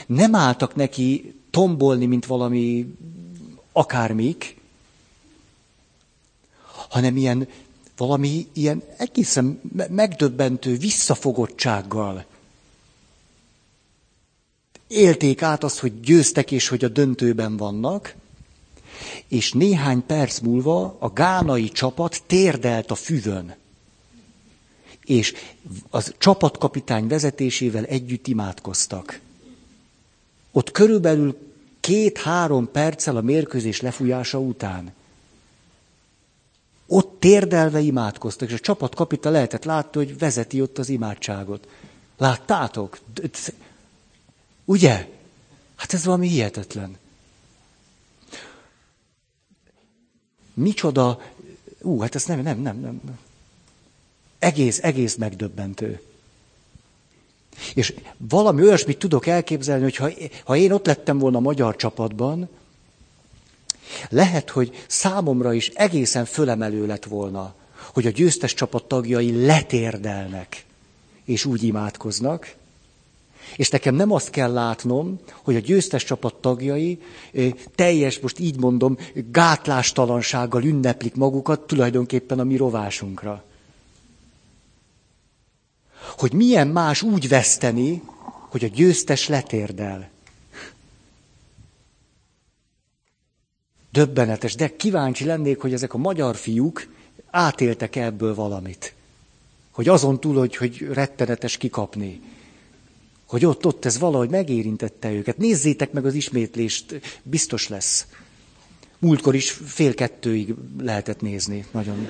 nem álltak neki tombolni, mint valami akármik, hanem ilyen valami ilyen egészen megdöbbentő visszafogottsággal élték át azt, hogy győztek és hogy a döntőben vannak, és néhány perc múlva a gánai csapat térdelt a füvön. És az csapatkapitány vezetésével együtt imádkoztak. Ott körülbelül két-három perccel a mérkőzés lefújása után. Ott térdelve imádkoztak, és a csapatkapita lehetett látni, hogy vezeti ott az imádságot. Láttátok? Ugye? Hát ez valami hihetetlen. Micsoda, ú, hát ez nem, nem, nem, nem. Egész, egész megdöbbentő. És valami olyasmit tudok elképzelni, hogy ha, ha én ott lettem volna a magyar csapatban, lehet, hogy számomra is egészen fölemelő lett volna, hogy a győztes csapat tagjai letérdelnek, és úgy imádkoznak, és nekem nem azt kell látnom, hogy a győztes csapat tagjai teljes, most így mondom, gátlástalansággal ünneplik magukat tulajdonképpen a mi rovásunkra. Hogy milyen más úgy veszteni, hogy a győztes letérdel. Döbbenetes, de kíváncsi lennék, hogy ezek a magyar fiúk átéltek ebből valamit. Hogy azon túl, hogy, hogy rettenetes kikapni hogy ott, ott ez valahogy megérintette őket. Nézzétek meg az ismétlést, biztos lesz. Múltkor is fél kettőig lehetett nézni. Nagyon.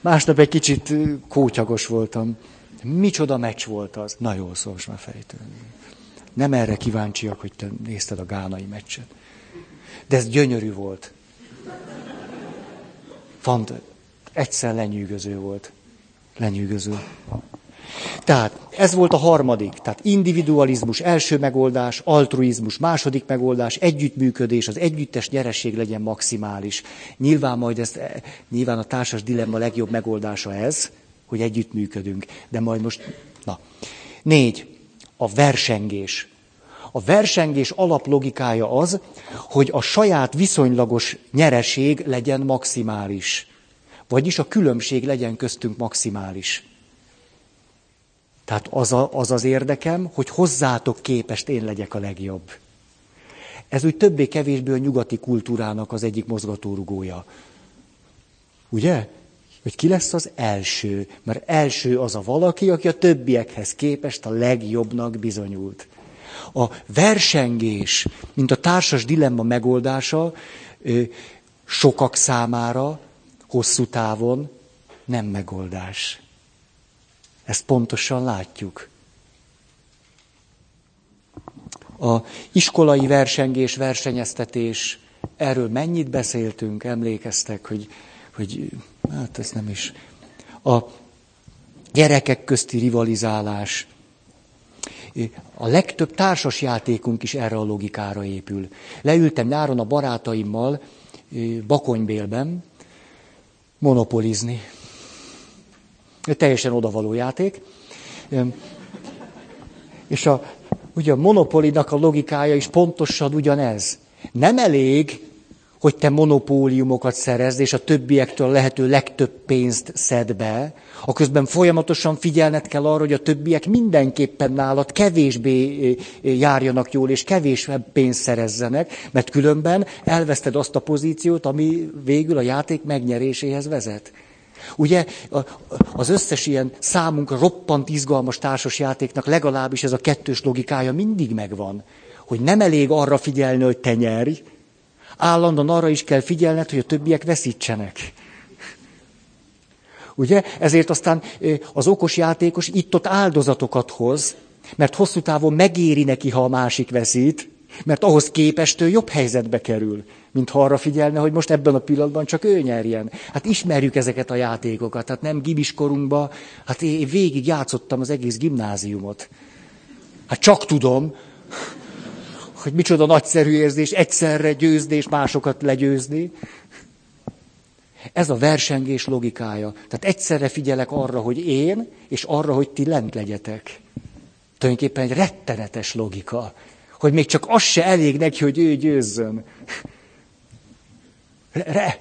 Másnap egy kicsit kótyagos voltam. Micsoda meccs volt az. Na jó, szó, most már fejtően. Nem erre kíváncsiak, hogy te nézted a gánai meccset. De ez gyönyörű volt. Fant, egyszer lenyűgöző volt. Lenyűgöző. Tehát ez volt a harmadik. Tehát individualizmus, első megoldás, altruizmus, második megoldás, együttműködés, az együttes nyeresség legyen maximális. Nyilván majd ez, nyilván a társas dilemma legjobb megoldása ez, hogy együttműködünk. De majd most, na. Négy. A versengés. A versengés alaplogikája az, hogy a saját viszonylagos nyereség legyen maximális. Vagyis a különbség legyen köztünk maximális. Tehát az, a, az az érdekem, hogy hozzátok képest én legyek a legjobb. Ez úgy többé-kevésbé a nyugati kultúrának az egyik mozgatórugója. Ugye? Hogy ki lesz az első? Mert első az a valaki, aki a többiekhez képest a legjobbnak bizonyult. A versengés, mint a társas dilemma megoldása, sokak számára, hosszú távon nem megoldás. Ezt pontosan látjuk. A iskolai versengés, versenyeztetés, erről mennyit beszéltünk, emlékeztek, hogy, hogy hát ez nem is. A gyerekek közti rivalizálás. A legtöbb társas játékunk is erre a logikára épül. Leültem nyáron a barátaimmal Bakonybélben monopolizni. Teljesen odavaló játék. És a, ugye a monopolinak a logikája is pontosan ugyanez. Nem elég, hogy te monopóliumokat szerezd, és a többiektől lehető legtöbb pénzt szed be, a közben folyamatosan figyelned kell arra, hogy a többiek mindenképpen nálad kevésbé járjanak jól, és kevésbé pénzt szerezzenek, mert különben elveszted azt a pozíciót, ami végül a játék megnyeréséhez vezet. Ugye az összes ilyen számunkra roppant izgalmas társas játéknak legalábbis ez a kettős logikája mindig megvan. Hogy nem elég arra figyelni, hogy te nyerj, állandóan arra is kell figyelned, hogy a többiek veszítsenek. Ugye? Ezért aztán az okos játékos itt-ott áldozatokat hoz, mert hosszú távon megéri neki, ha a másik veszít, mert ahhoz képest ő jobb helyzetbe kerül, mint ha arra figyelne, hogy most ebben a pillanatban csak ő nyerjen. Hát ismerjük ezeket a játékokat, hát nem gibiskorunkban, hát én végig játszottam az egész gimnáziumot. Hát csak tudom, hogy micsoda nagyszerű érzés egyszerre győzni és másokat legyőzni. Ez a versengés logikája. Tehát egyszerre figyelek arra, hogy én, és arra, hogy ti lent legyetek. Tulajdonképpen egy rettenetes logika hogy még csak az se elég neki, hogy ő győzzön. Re...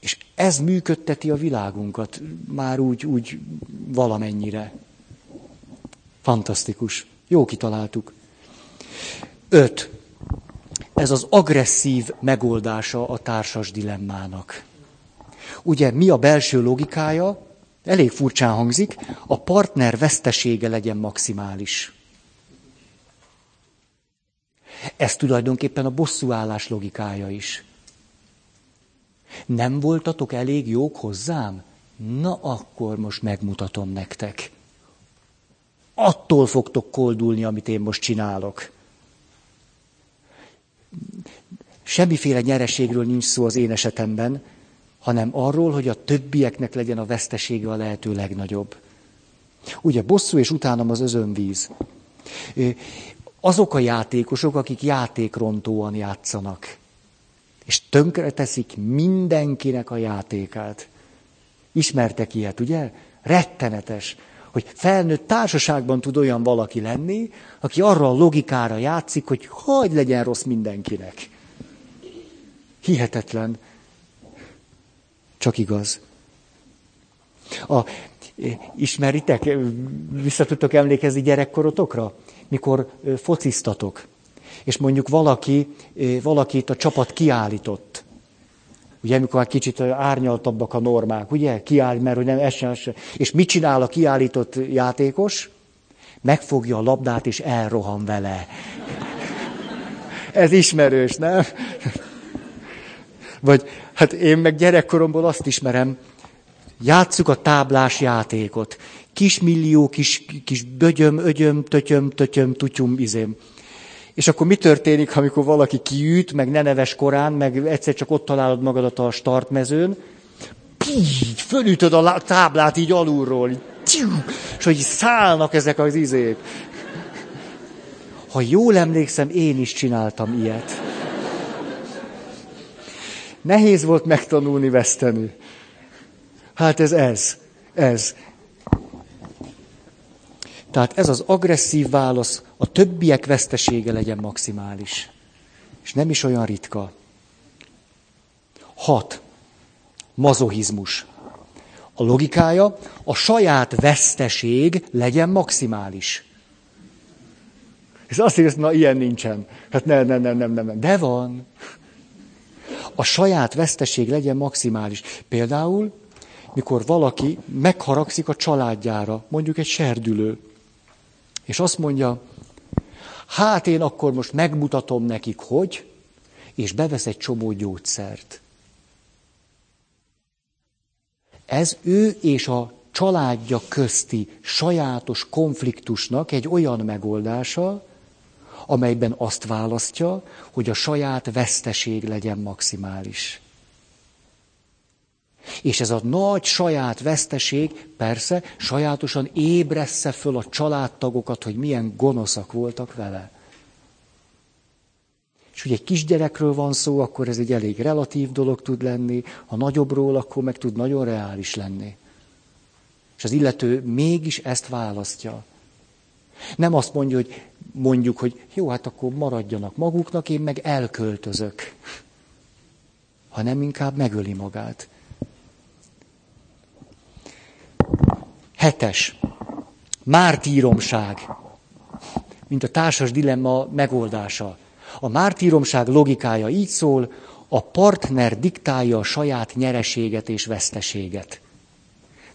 És ez működteti a világunkat már úgy, úgy valamennyire. Fantasztikus. Jó kitaláltuk. Öt. Ez az agresszív megoldása a társas dilemmának. Ugye mi a belső logikája? Elég furcsán hangzik, a partner vesztesége legyen maximális. Ez tulajdonképpen a bosszúállás logikája is. Nem voltatok elég jók hozzám? Na akkor most megmutatom nektek. Attól fogtok koldulni, amit én most csinálok. Semmiféle nyereségről nincs szó az én esetemben, hanem arról, hogy a többieknek legyen a vesztesége a lehető legnagyobb. Ugye bosszú és utánam az özönvíz. Azok a játékosok, akik játékrontóan játszanak, és tönkre teszik mindenkinek a játékát. Ismertek ilyet, ugye? Rettenetes, hogy felnőtt társaságban tud olyan valaki lenni, aki arra a logikára játszik, hogy hagy legyen rossz mindenkinek. Hihetetlen. Csak igaz. A, ismeritek, vissza tudtok emlékezni gyerekkorotokra? Mikor fociztatok, és mondjuk valaki, valakit a csapat kiállított. Ugye, amikor már kicsit árnyaltabbak a normák, ugye? Kiáll, mert hogy nem essen, essen. És mit csinál a kiállított játékos? Megfogja a labdát, és elrohan vele. Ez ismerős, nem? Vagy hát én meg gyerekkoromból azt ismerem, Játsszuk a táblás játékot. Kis millió, kis, kis bögyöm, ögyöm, tötyöm, tötyöm, tutyum, izém. És akkor mi történik, amikor valaki kiüt, meg ne neves korán, meg egyszer csak ott találod magadat a startmezőn, így fölütöd a táblát így alulról, így, és hogy szállnak ezek az izék. Ha jól emlékszem, én is csináltam ilyet. Nehéz volt megtanulni veszteni. Hát ez ez. Ez. Tehát ez az agresszív válasz, a többiek vesztesége legyen maximális. És nem is olyan ritka. Hat. Mazohizmus. A logikája, a saját veszteség legyen maximális. És azt hogy na ilyen nincsen. Hát nem, nem, nem, nem, nem, de van. A saját veszteség legyen maximális. Például, mikor valaki megharagszik a családjára, mondjuk egy serdülő, és azt mondja, hát én akkor most megmutatom nekik, hogy, és bevesz egy csomó gyógyszert. Ez ő és a családja közti sajátos konfliktusnak egy olyan megoldása, amelyben azt választja, hogy a saját veszteség legyen maximális. És ez a nagy saját veszteség persze sajátosan ébressze föl a családtagokat, hogy milyen gonoszak voltak vele. És hogy egy kisgyerekről van szó, akkor ez egy elég relatív dolog tud lenni, ha nagyobbról, akkor meg tud nagyon reális lenni. És az illető mégis ezt választja. Nem azt mondja, hogy mondjuk, hogy jó, hát akkor maradjanak maguknak, én meg elköltözök. Hanem inkább megöli magát. Hetes. Mártíromság. Mint a társas dilemma megoldása. A mártíromság logikája így szól, a partner diktálja a saját nyereséget és veszteséget.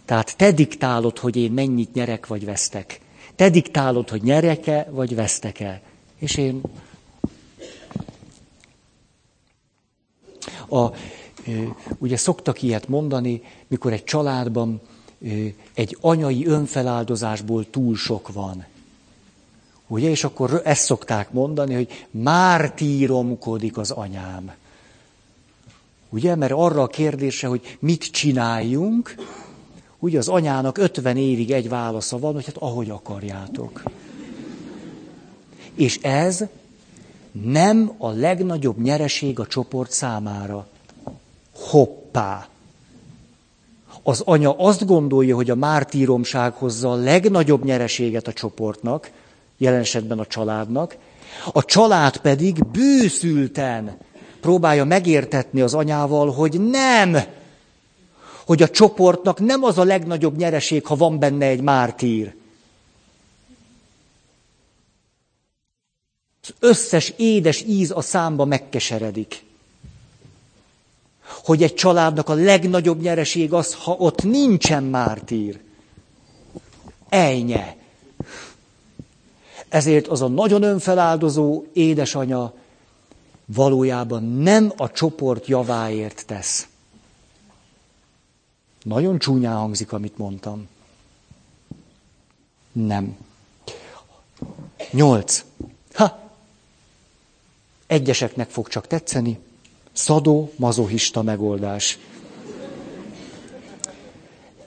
Tehát te diktálod, hogy én mennyit nyerek vagy vesztek. Te diktálod, hogy nyerek-e vagy vesztek-e. És én... A, ugye szoktak ilyet mondani, mikor egy családban egy anyai önfeláldozásból túl sok van. Ugye, és akkor ezt szokták mondani, hogy mártíromkodik az anyám. Ugye, mert arra a kérdése, hogy mit csináljunk, ugye az anyának 50 évig egy válasza van, hogy hát ahogy akarjátok. És ez nem a legnagyobb nyereség a csoport számára. Hoppá! Az anya azt gondolja, hogy a mártíromság hozza a legnagyobb nyereséget a csoportnak, jelen esetben a családnak, a család pedig bőszülten próbálja megértetni az anyával, hogy nem, hogy a csoportnak nem az a legnagyobb nyereség, ha van benne egy mártír. Az összes édes íz a számba megkeseredik. Hogy egy családnak a legnagyobb nyereség az, ha ott nincsen mártír. Ejnye. Ezért az a nagyon önfeláldozó édesanya valójában nem a csoport javáért tesz. Nagyon csúnyán hangzik, amit mondtam. Nem. Nyolc. Ha! Egyeseknek fog csak tetszeni. Szadó, mazohista megoldás.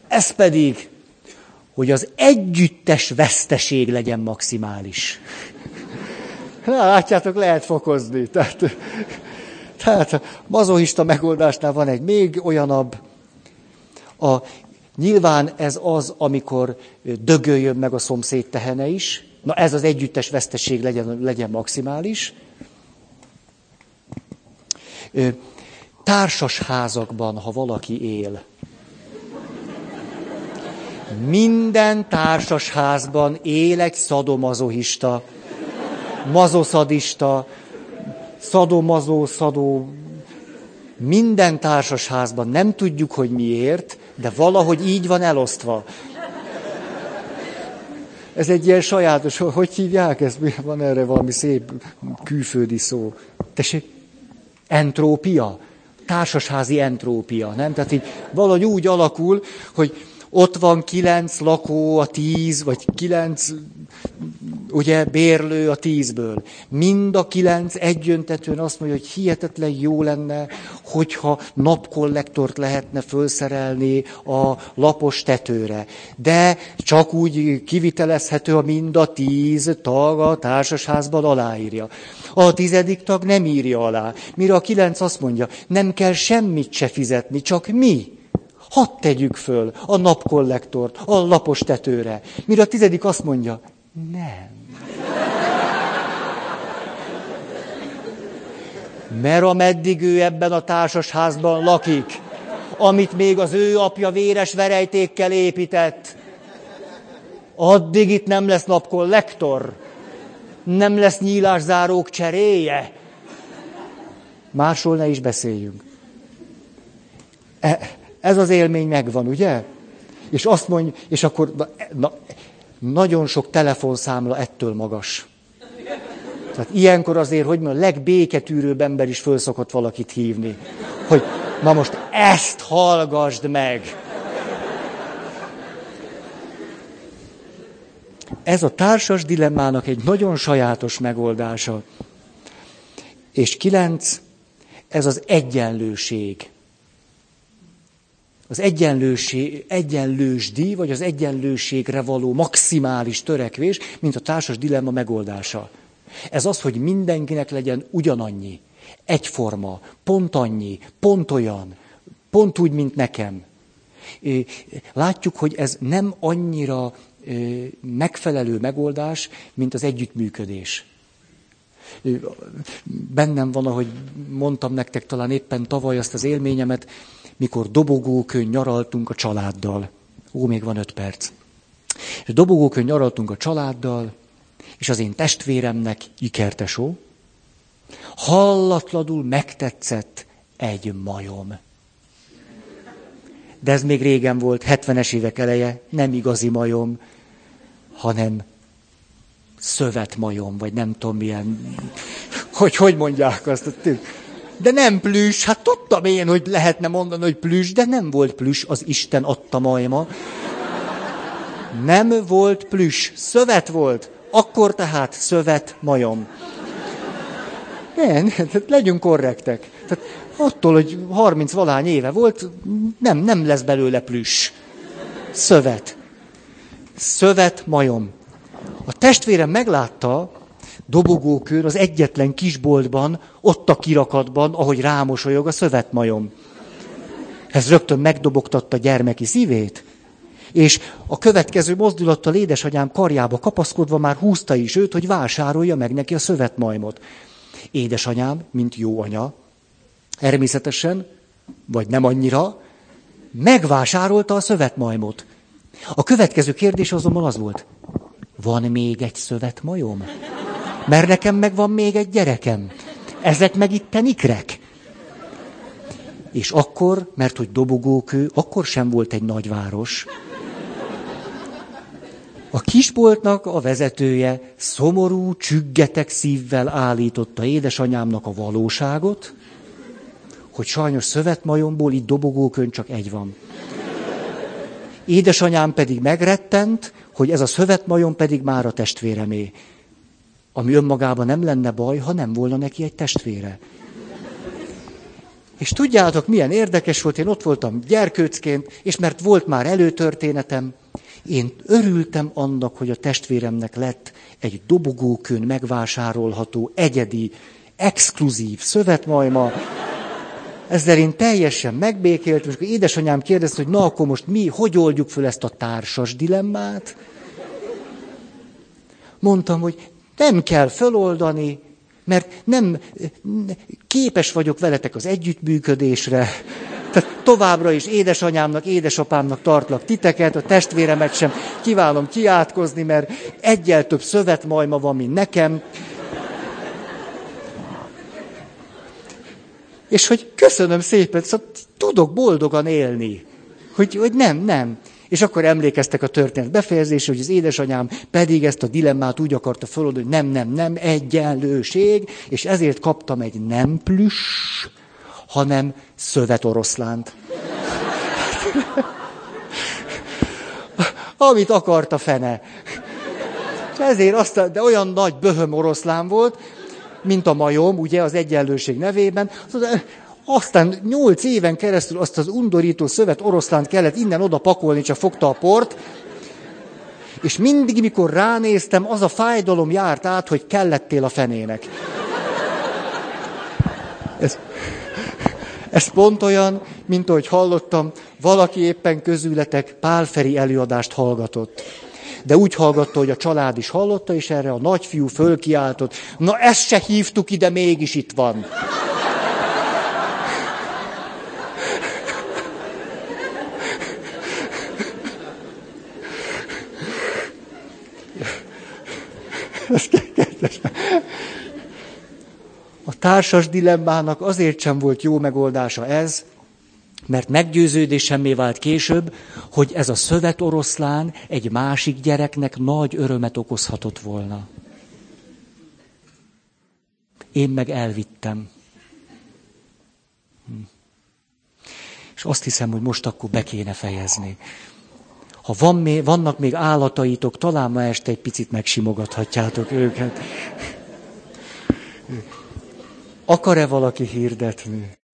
Ez pedig hogy az együttes veszteség legyen maximális. Na, látjátok, lehet fokozni. Tehát, tehát mazohista megoldásnál van egy még olyanabb. A, nyilván ez az, amikor dögöljön meg a szomszéd tehene is. Na ez az együttes veszteség legyen, legyen maximális. Társas házakban, ha valaki él, minden társasházban él egy szadomazohista, mazoszadista, szadomazó, szadó, minden társasházban nem tudjuk, hogy miért, de valahogy így van elosztva. Ez egy ilyen sajátos, hogy hívják ezt? Van erre valami szép külföldi szó. Tessék, entrópia. társasházi entrópia, nem? Tehát így valahogy úgy alakul, hogy ott van kilenc lakó a tíz, vagy kilenc, ugye, bérlő a tízből. Mind a kilenc egyöntetően azt mondja, hogy hihetetlen jó lenne, hogyha napkollektort lehetne felszerelni a lapos tetőre. De csak úgy kivitelezhető, a mind a tíz tag a társasházban aláírja. A tizedik tag nem írja alá. Mire a kilenc azt mondja, nem kell semmit se fizetni, csak mi. Hadd tegyük föl a napkollektort a lapos tetőre. Mire a tizedik azt mondja, nem. Mert ameddig ő ebben a társasházban lakik, amit még az ő apja véres verejtékkel épített, addig itt nem lesz napkollektor, nem lesz nyílászárók cseréje. Másról ne is beszéljünk. E, ez az élmény megvan, ugye? És azt mondja, és akkor na, na, nagyon sok telefonszámla ettől magas. Tehát ilyenkor azért, hogy mondjam, a legbéketűrőbb ember is föl szokott valakit hívni. Hogy na most ezt hallgasd meg. Ez a társas dilemmának egy nagyon sajátos megoldása. És kilenc, ez az egyenlőség az egyenlőség, egyenlősdi, vagy az egyenlőségre való maximális törekvés, mint a társas dilemma megoldása. Ez az, hogy mindenkinek legyen ugyanannyi, egyforma, pont annyi, pont olyan, pont úgy, mint nekem. Látjuk, hogy ez nem annyira megfelelő megoldás, mint az együttműködés. Bennem van, ahogy mondtam nektek talán éppen tavaly azt az élményemet, mikor dobogókön nyaraltunk a családdal. Ó, még van öt perc. És dobogókön nyaraltunk a családdal, és az én testvéremnek, ikertesó, hallatlanul megtetszett egy majom. De ez még régen volt, 70-es évek eleje, nem igazi majom, hanem szövetmajom, vagy nem tudom milyen, hogy hogy mondják azt. De nem plüss, hát tudtam én, hogy lehetne mondani, hogy plüss, de nem volt plüss, az Isten adta majma. Nem volt plüss, szövet volt. Akkor tehát szövet majom. Nem, tehát legyünk korrektek. Tehát attól, hogy 30 valány éve volt, nem, nem lesz belőle plüss. Szövet. Szövet majom. A testvérem meglátta, dobogókőn, az egyetlen kisboltban, ott a kirakatban, ahogy rámosolyog a szövetmajom. Ez rögtön megdobogtatta gyermeki szívét, és a következő mozdulattal édesanyám karjába kapaszkodva már húzta is őt, hogy vásárolja meg neki a szövetmajmot. Édesanyám, mint jó anya, természetesen, vagy nem annyira, megvásárolta a szövetmajmot. A következő kérdés azonban az volt, van még egy szövetmajom? Mert nekem meg van még egy gyerekem. Ezek meg itt ikrek. És akkor, mert hogy dobogókő, akkor sem volt egy nagyváros. A kisboltnak a vezetője szomorú, csüggetek szívvel állította édesanyámnak a valóságot, hogy sajnos szövetmajomból itt dobogókön csak egy van. Édesanyám pedig megrettent, hogy ez a szövetmajom pedig már a testvéremé ami önmagában nem lenne baj, ha nem volna neki egy testvére. És tudjátok, milyen érdekes volt, én ott voltam gyerkőcként, és mert volt már előtörténetem, én örültem annak, hogy a testvéremnek lett egy dobogókön megvásárolható, egyedi, exkluzív szövetmajma. Ezzel én teljesen megbékéltem, és akkor édesanyám kérdezte, hogy na akkor most mi, hogy oldjuk föl ezt a társas dilemmát? Mondtam, hogy nem kell föloldani, mert nem képes vagyok veletek az együttműködésre. Tehát továbbra is édesanyámnak, édesapámnak tartlak titeket, a testvéremet sem kívánom kiátkozni, mert egyel több szövetmajma van, mint nekem. És hogy köszönöm szépen, szóval tudok boldogan élni. Hogy, hogy nem, nem. És akkor emlékeztek a történet befejezésre, hogy az édesanyám pedig ezt a dilemmát úgy akarta feloldani, hogy nem, nem, nem, egyenlőség, és ezért kaptam egy nem plüss, hanem szövetoroszlánt. Amit akart a fene. És ezért azt, de olyan nagy böhöm oroszlán volt, mint a majom, ugye, az egyenlőség nevében. Aztán nyolc éven keresztül azt az undorító szövet oroszlánt kellett innen-oda pakolni, csak fogta a port, és mindig, mikor ránéztem, az a fájdalom járt át, hogy kellettél a fenének. Ez, ez pont olyan, mint ahogy hallottam, valaki éppen közületek Pálferi előadást hallgatott. De úgy hallgatta, hogy a család is hallotta, és erre a nagyfiú fölkiáltott. Na ezt se hívtuk ide, mégis itt van. A társas dilemmának azért sem volt jó megoldása ez, mert meggyőződésemmé vált később, hogy ez a szövet oroszlán egy másik gyereknek nagy örömet okozhatott volna. Én meg elvittem. Hm. És azt hiszem, hogy most akkor be kéne fejezni. Ha van vannak még állataitok, talán ma este egy picit megsimogathatjátok őket. Akar-e valaki hirdetni?